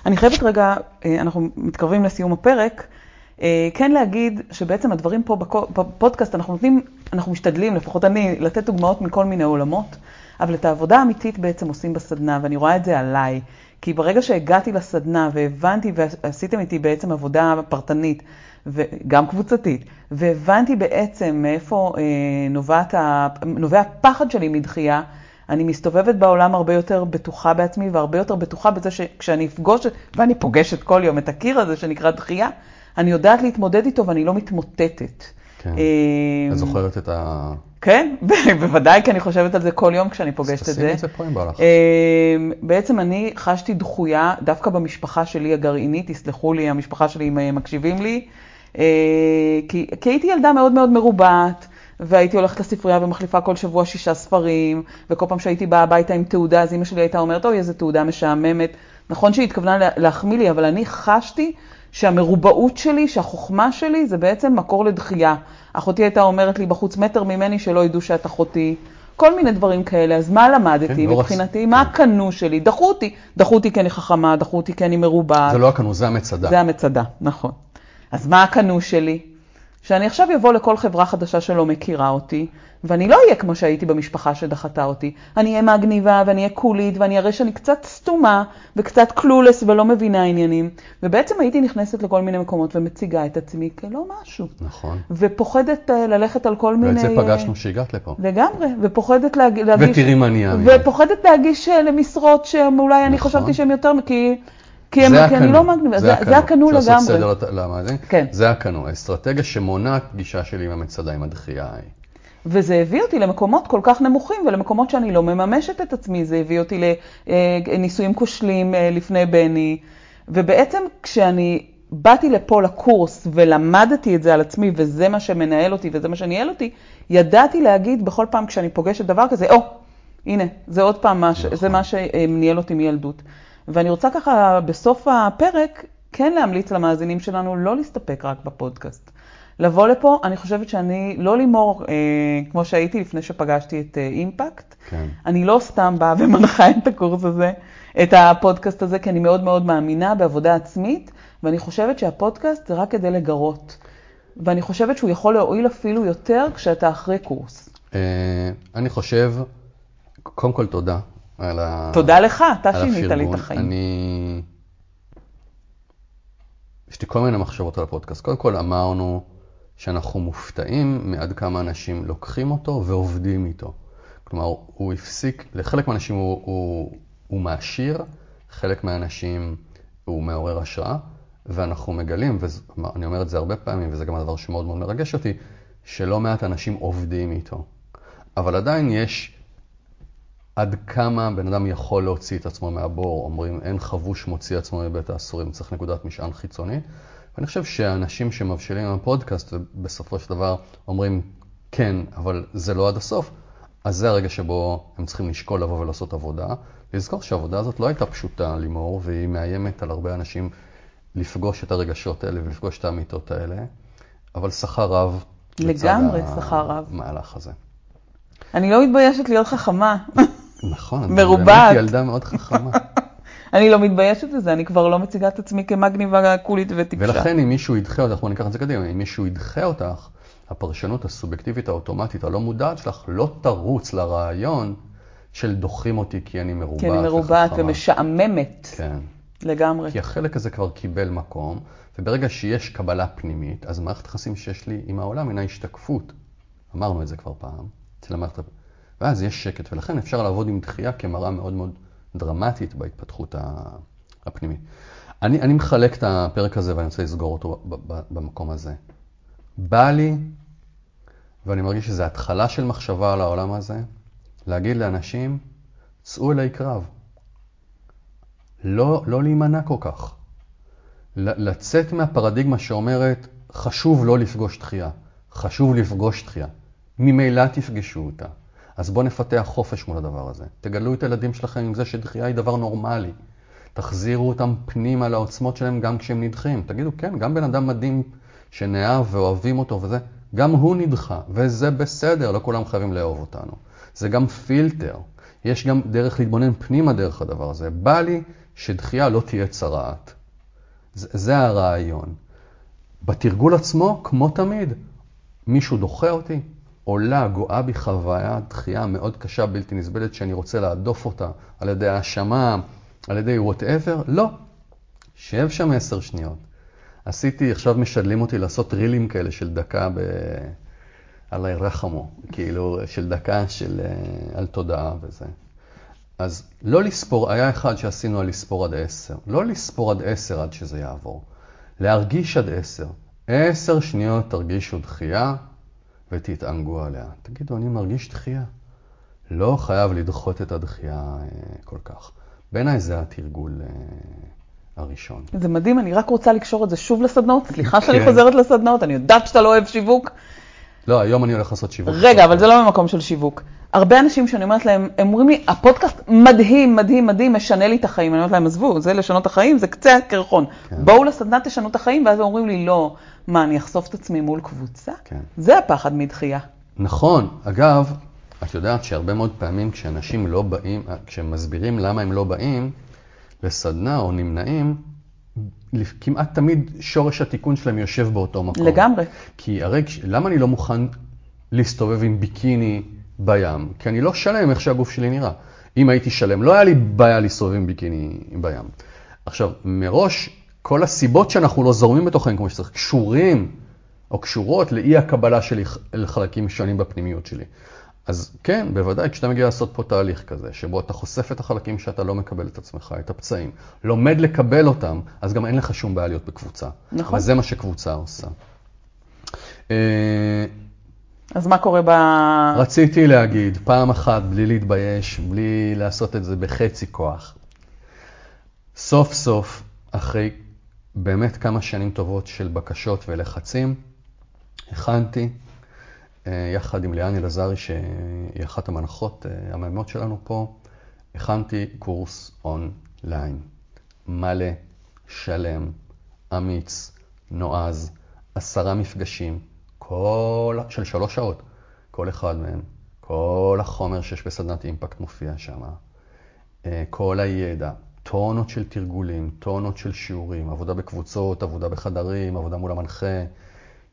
אני חייבת רגע, אה, אנחנו מתקרבים לסיום הפרק, אה, כן להגיד שבעצם הדברים פה בפודקאסט, אנחנו נותנים, אנחנו משתדלים, לפחות אני, לתת דוגמאות מכל מיני עולמות, אבל את העבודה האמיתית בעצם עושים בסדנה, ואני רואה את זה עליי. כי ברגע שהגעתי לסדנה והבנתי ועשיתם איתי בעצם עבודה פרטנית, וגם קבוצתית, והבנתי בעצם מאיפה אה, ה, נובע הפחד שלי מדחייה, אני מסתובבת בעולם הרבה יותר בטוחה בעצמי והרבה יותר בטוחה בזה שכשאני אפגוש, ואני פוגשת כל יום את הקיר הזה שנקרא דחייה, אני יודעת להתמודד איתו ואני לא מתמוטטת. כן. את זוכרת את ה... כן, בוודאי, כי אני חושבת על זה כל יום כשאני פוגשת את זה. תשימי את זה פה אם בא לך. בעצם אני חשתי דחויה דווקא במשפחה שלי הגרעינית, תסלחו לי, המשפחה שלי, אם מקשיבים לי, אה, כי, כי הייתי ילדה מאוד מאוד מרובעת. והייתי הולכת לספרייה ומחליפה כל שבוע שישה ספרים, וכל פעם שהייתי באה הביתה עם תעודה, אז אמא שלי הייתה אומרת, אוי, איזה תעודה משעממת. נכון שהיא התכוונה להחמיא לי, אבל אני חשתי שהמרובעות שלי, שהחוכמה שלי, זה בעצם מקור לדחייה. אחותי הייתה אומרת לי בחוץ מטר ממני שלא ידעו שאת אחותי. כל מיני דברים כאלה. אז מה למדתי כן, לא מבחינתי? לא מה כן. הקנו שלי? דחו אותי. דחו אותי כי אני חכמה, דחו אותי כי אני מרובעת. זה לא הקנו, זה המצדה. זה המצדה, נכון. אז מה הקנו שלי? שאני עכשיו אבוא לכל חברה חדשה שלא מכירה אותי, ואני לא אהיה כמו שהייתי במשפחה שדחתה אותי. אני אהיה מגניבה ואני אהיה קולית ואני אראה שאני קצת סתומה וקצת קלולס ולא מבינה עניינים. ובעצם הייתי נכנסת לכל מיני מקומות ומציגה את עצמי כלא משהו. נכון. ופוחדת uh, ללכת על כל מיני... ואת זה פגשנו כשהגעת לפה. לגמרי, ופוחדת להג... להגיש... ותראי מה נהיה. ופוחדת להגיש uh, למשרות שאולי נכון. אני חשבתי שהן יותר... כי... כי, הם, כי אני לא מגניבה, זה, זה הקנו לגמרי. לעשות סדר למאזין? כן. זה הקנו, האסטרטגיה שמונעת פגישה שלי עם המצדה, עם הדחייה ההיא. וזה הביא אותי למקומות כל כך נמוכים ולמקומות שאני לא מממשת את עצמי. זה הביא אותי לניסויים כושלים אה, לפני בני. ובעצם כשאני באתי לפה לקורס ולמדתי את זה על עצמי, וזה מה שמנהל אותי וזה מה שניהל אותי, ידעתי להגיד בכל פעם כשאני פוגשת דבר כזה, או, oh, הנה, זה עוד פעם, מה, נכון. זה מה שניהל אותי מילדות. ואני רוצה ככה בסוף הפרק כן להמליץ למאזינים שלנו לא להסתפק רק בפודקאסט. לבוא לפה, אני חושבת שאני לא לימור אה, כמו שהייתי לפני שפגשתי את אה, אימפקט. כן. אני לא סתם באה ומנחה את הקורס הזה, את הפודקאסט הזה, כי אני מאוד מאוד מאמינה בעבודה עצמית, ואני חושבת שהפודקאסט זה רק כדי לגרות. ואני חושבת שהוא יכול להועיל אפילו יותר כשאתה אחרי קורס. אה, אני חושב, קודם כל תודה על ה... תודה לך, אתה שינית לי את החיים. אני... יש לי כל מיני מחשבות על הפודקאסט. קודם כל אמרנו שאנחנו מופתעים מעד כמה אנשים לוקחים אותו ועובדים איתו. כלומר, הוא הפסיק, לחלק מהאנשים הוא, הוא, הוא מעשיר, חלק מהאנשים הוא מעורר השראה, ואנחנו מגלים, ואני אומר את זה הרבה פעמים, וזה גם הדבר שמאוד מאוד מרגש אותי, שלא מעט אנשים עובדים איתו. אבל עדיין יש עד כמה בן אדם יכול להוציא את עצמו מהבור, אומרים אין חבוש מוציא עצמו מבית האסורים, צריך נקודת משען חיצונית. ואני חושב שאנשים שמבשילים עם הפודקאסט ובסופו של דבר אומרים כן, אבל זה לא עד הסוף. אז זה הרגע שבו הם צריכים לשקול לבוא ולעשות עבודה. לזכור שהעבודה הזאת לא הייתה פשוטה, לימור, והיא מאיימת על הרבה אנשים לפגוש את הרגשות האלה ולפגוש את האמיתות האלה, אבל שכר רב. לגמרי שכר רב. המהלך הזה. אני לא מתביישת להיות חכמה. נכון, את מרובעת. באמת ילדה מאוד חכמה. אני לא מתביישת בזה, אני כבר לא מציגה את עצמי כמגניבה קולית וטיפשה. ולכן אם מישהו ידחה אותך, בוא ניקח את זה קדימה, אם מישהו ידחה אותך, הפרשנות הסובייקטיבית האוטומטית הלא מודעת שלך לא תרוץ לרעיון של דוחים אותי כי אני מרובעת כי אני מרובעת וחכמה. ומשעממת. כן. לגמרי. כי החלק הזה כבר קיבל מקום, וברגע שיש קבלה פנימית, אז מערכת היחסים שיש לי עם העולם הינה השתקפות. אמרנו את זה כבר פעם, אצל המערכת... ואז יש שקט, ולכן אפשר לעבוד עם דחייה כמראה מאוד מאוד דרמטית בהתפתחות הפנימית. אני, אני מחלק את הפרק הזה ואני רוצה לסגור אותו במקום הזה. בא לי, ואני מרגיש שזו התחלה של מחשבה על העולם הזה, להגיד לאנשים, צאו אליי קרב. לא, לא להימנע כל כך. לצאת מהפרדיגמה שאומרת, חשוב לא לפגוש דחייה, חשוב לפגוש דחייה. ממילא תפגשו אותה. אז בואו נפתח חופש מול הדבר הזה. תגלו את הילדים שלכם עם זה שדחייה היא דבר נורמלי. תחזירו אותם פנימה לעוצמות שלהם גם כשהם נדחים. תגידו, כן, גם בן אדם מדהים שנאהב ואוהבים אותו וזה, גם הוא נדחה, וזה בסדר, לא כולם חייבים לאהוב אותנו. זה גם פילטר. יש גם דרך להתבונן פנימה דרך הדבר הזה. בא לי שדחייה לא תהיה צרעת. זה, זה הרעיון. בתרגול עצמו, כמו תמיד, מישהו דוחה אותי, עולה, גואה בי חוויית דחייה מאוד קשה, בלתי נסבלת, שאני רוצה להדוף אותה על ידי האשמה, על ידי whatever, לא. שב שם עשר שניות. עשיתי, עכשיו משדלים אותי לעשות רילים כאלה של דקה ב... עלי רחמו, כאילו של דקה של על תודעה וזה. אז לא לספור, היה אחד שעשינו על לספור עד עשר. לא לספור עד עשר עד שזה יעבור. להרגיש עד עשר. עשר שניות תרגישו דחייה ותתענגו עליה. תגידו, אני מרגיש דחייה. לא חייב לדחות את הדחייה כל כך. בעיניי זה התרגול הראשון. זה מדהים, אני רק רוצה לקשור את זה שוב לסדנאות. סליחה שאני חוזרת לסדנאות, אני יודעת שאתה לא אוהב שיווק. לא, היום אני הולך לעשות שיווק. רגע, אבל זה לא ממקום של שיווק. הרבה אנשים שאני אומרת להם, הם אומרים לי, הפודקאסט מדהים, מדהים, מדהים, משנה לי את החיים. אני אומרת להם, עזבו, זה לשנות את החיים, זה קצה הקרחון. כן. בואו לסדנה, תשנו את החיים, ואז הם אומרים לי, לא, מה, אני אחשוף את עצמי מול קבוצה? כן. זה הפחד מדחייה. נכון. אגב, את יודעת שהרבה מאוד פעמים כשאנשים לא באים, כשהם מסבירים למה הם לא באים לסדנה או נמנעים, כמעט תמיד שורש התיקון שלהם יושב באותו מקום. לגמרי. כי הרי, למה אני לא מוכן להסתובב עם ביקיני בים? כי אני לא שלם איך שהגוף שלי נראה. אם הייתי שלם, לא היה לי בעיה להסתובב עם ביקיני בים. עכשיו, מראש, כל הסיבות שאנחנו לא זורמים בתוכן כמו שצריך, קשורים או קשורות לאי הקבלה שלי לחלקים שונים בפנימיות שלי. אז כן, בוודאי, כשאתה מגיע לעשות פה תהליך כזה, שבו אתה חושף את החלקים שאתה לא מקבל את עצמך, את הפצעים, לומד לקבל אותם, אז גם אין לך שום בעיה להיות בקבוצה. נכון. וזה מה שקבוצה עושה. אז מה קורה ב... רציתי להגיד, פעם אחת, בלי להתבייש, בלי לעשות את זה בחצי כוח. סוף סוף, אחרי באמת כמה שנים טובות של בקשות ולחצים, הכנתי. יחד עם ליאני אלעזרי, שהיא אחת המנחות המאמנות שלנו פה, הכנתי קורס אונליין. מלא, שלם, אמיץ, נועז, עשרה מפגשים, כל... של שלוש שעות, כל אחד מהם. כל החומר שיש בסדנת אימפקט מופיע שם. כל הידע, טונות של תרגולים, טונות של שיעורים, עבודה בקבוצות, עבודה בחדרים, עבודה מול המנחה,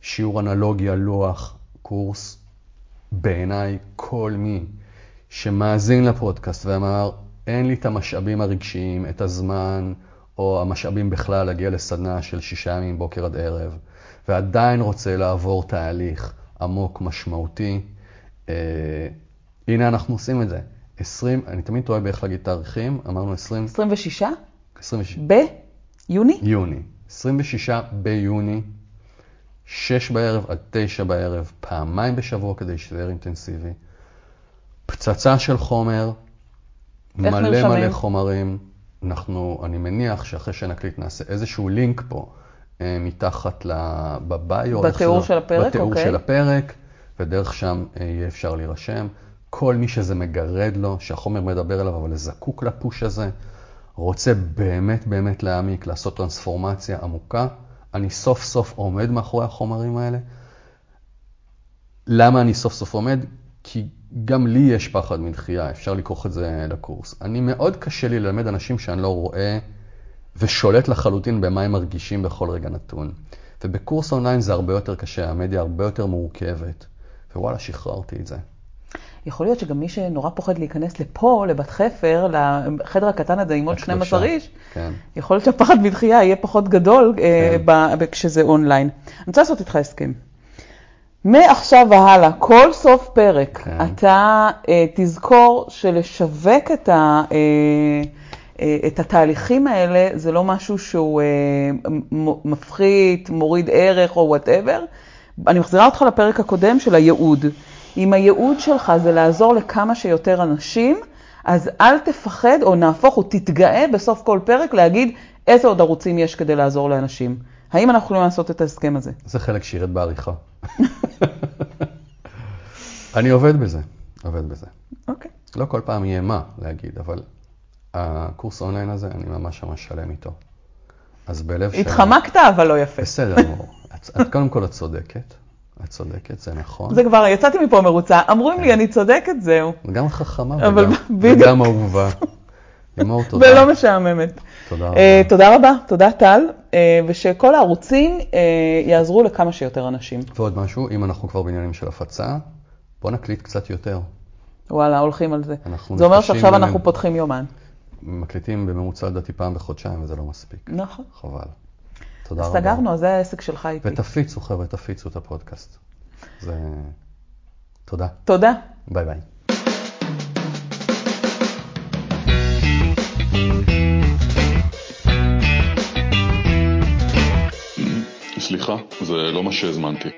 שיעור אנלוגי על לוח. קורס, בעיניי, כל מי שמאזין לפודקאסט ואמר, אין לי את המשאבים הרגשיים, את הזמן, או המשאבים בכלל להגיע לסדנה של שישה ימים בוקר עד ערב, ועדיין רוצה לעבור תהליך עמוק, משמעותי, אה, הנה אנחנו עושים את זה. 20, אני תמיד טועה באיך להגיד תאריכים, אמרנו 20... 26? 26. ביוני? יוני. 26 ביוני. שש בערב עד תשע בערב, פעמיים בשבוע כדי שזה יהיה אינטנסיבי. פצצה של חומר, מלא נרשמים? מלא חומרים. אנחנו, אני מניח שאחרי שנקליט נעשה איזשהו לינק פה, אה, מתחת בביו. בתיאור של הפרק, בתיאור אוקיי. של הפרק. ודרך שם יהיה אפשר להירשם. כל מי שזה מגרד לו, שהחומר מדבר אליו, אבל זקוק לפוש הזה, רוצה באמת באמת להעמיק, לעשות טרנספורמציה עמוקה, אני סוף סוף עומד מאחורי החומרים האלה. למה אני סוף סוף עומד? כי גם לי יש פחד מדחייה, אפשר לקרוא את זה לקורס. אני מאוד קשה לי ללמד אנשים שאני לא רואה ושולט לחלוטין במה הם מרגישים בכל רגע נתון. ובקורס אונליין זה הרבה יותר קשה, המדיה הרבה יותר מורכבת, ווואלה, שחררתי את זה. יכול להיות שגם מי שנורא פוחד להיכנס לפה, לבת חפר, לחדר הקטן הזה עם עוד 12 איש, כן. יכול להיות שהפחד מדחייה יהיה פחות גדול אה, כן. כשזה אונליין. אני רוצה לעשות איתך הסכם. מעכשיו והלאה, כל סוף פרק, כן. אתה אה, תזכור שלשווק את, ה, אה, את התהליכים האלה, זה לא משהו שהוא אה, מפחית, מוריד ערך או וואטאבר. אני מחזירה אותך לפרק הקודם של הייעוד. אם הייעוד שלך זה לעזור לכמה שיותר אנשים, אז אל תפחד או נהפוך או תתגאה בסוף כל פרק להגיד איזה עוד ערוצים יש כדי לעזור לאנשים. האם אנחנו יכולים לעשות את ההסכם הזה? זה חלק שירד בעריכה. אני עובד בזה, עובד בזה. אוקיי. לא כל פעם יהיה מה להגיד, אבל הקורס אונליין הזה, אני ממש ממש שלם איתו. אז בלב שלם... התחמקת, אבל לא יפה. בסדר. את, את, קודם כל את צודקת, את צודקת, זה נכון. זה כבר, יצאתי מפה מרוצה, אמרו לי, אני צודקת, זהו. גם חכמה וגם. וגם אהובה. לימור, תודה. ולא משעממת. תודה רבה. אה, תודה רבה, תודה טל, אה, ושכל הערוצים אה, יעזרו לכמה שיותר אנשים. ועוד משהו, אם אנחנו כבר בעניינים של הפצה, בוא נקליט קצת יותר. וואלה, הולכים על זה. זה אומר שעכשיו. אנחנו פותחים יומן. מקליטים בממוצע לדעתי פעם בחודשיים, וזה לא מספיק. נכון. חבל. תודה אז רבה. סגרנו, אז זה העסק שלך איתי. ותפיצו, חבר'ה, תפיצו את הפודקאסט. זה... תודה. תודה. ביי ביי. סליחה, זה לא מה שהזמנתי.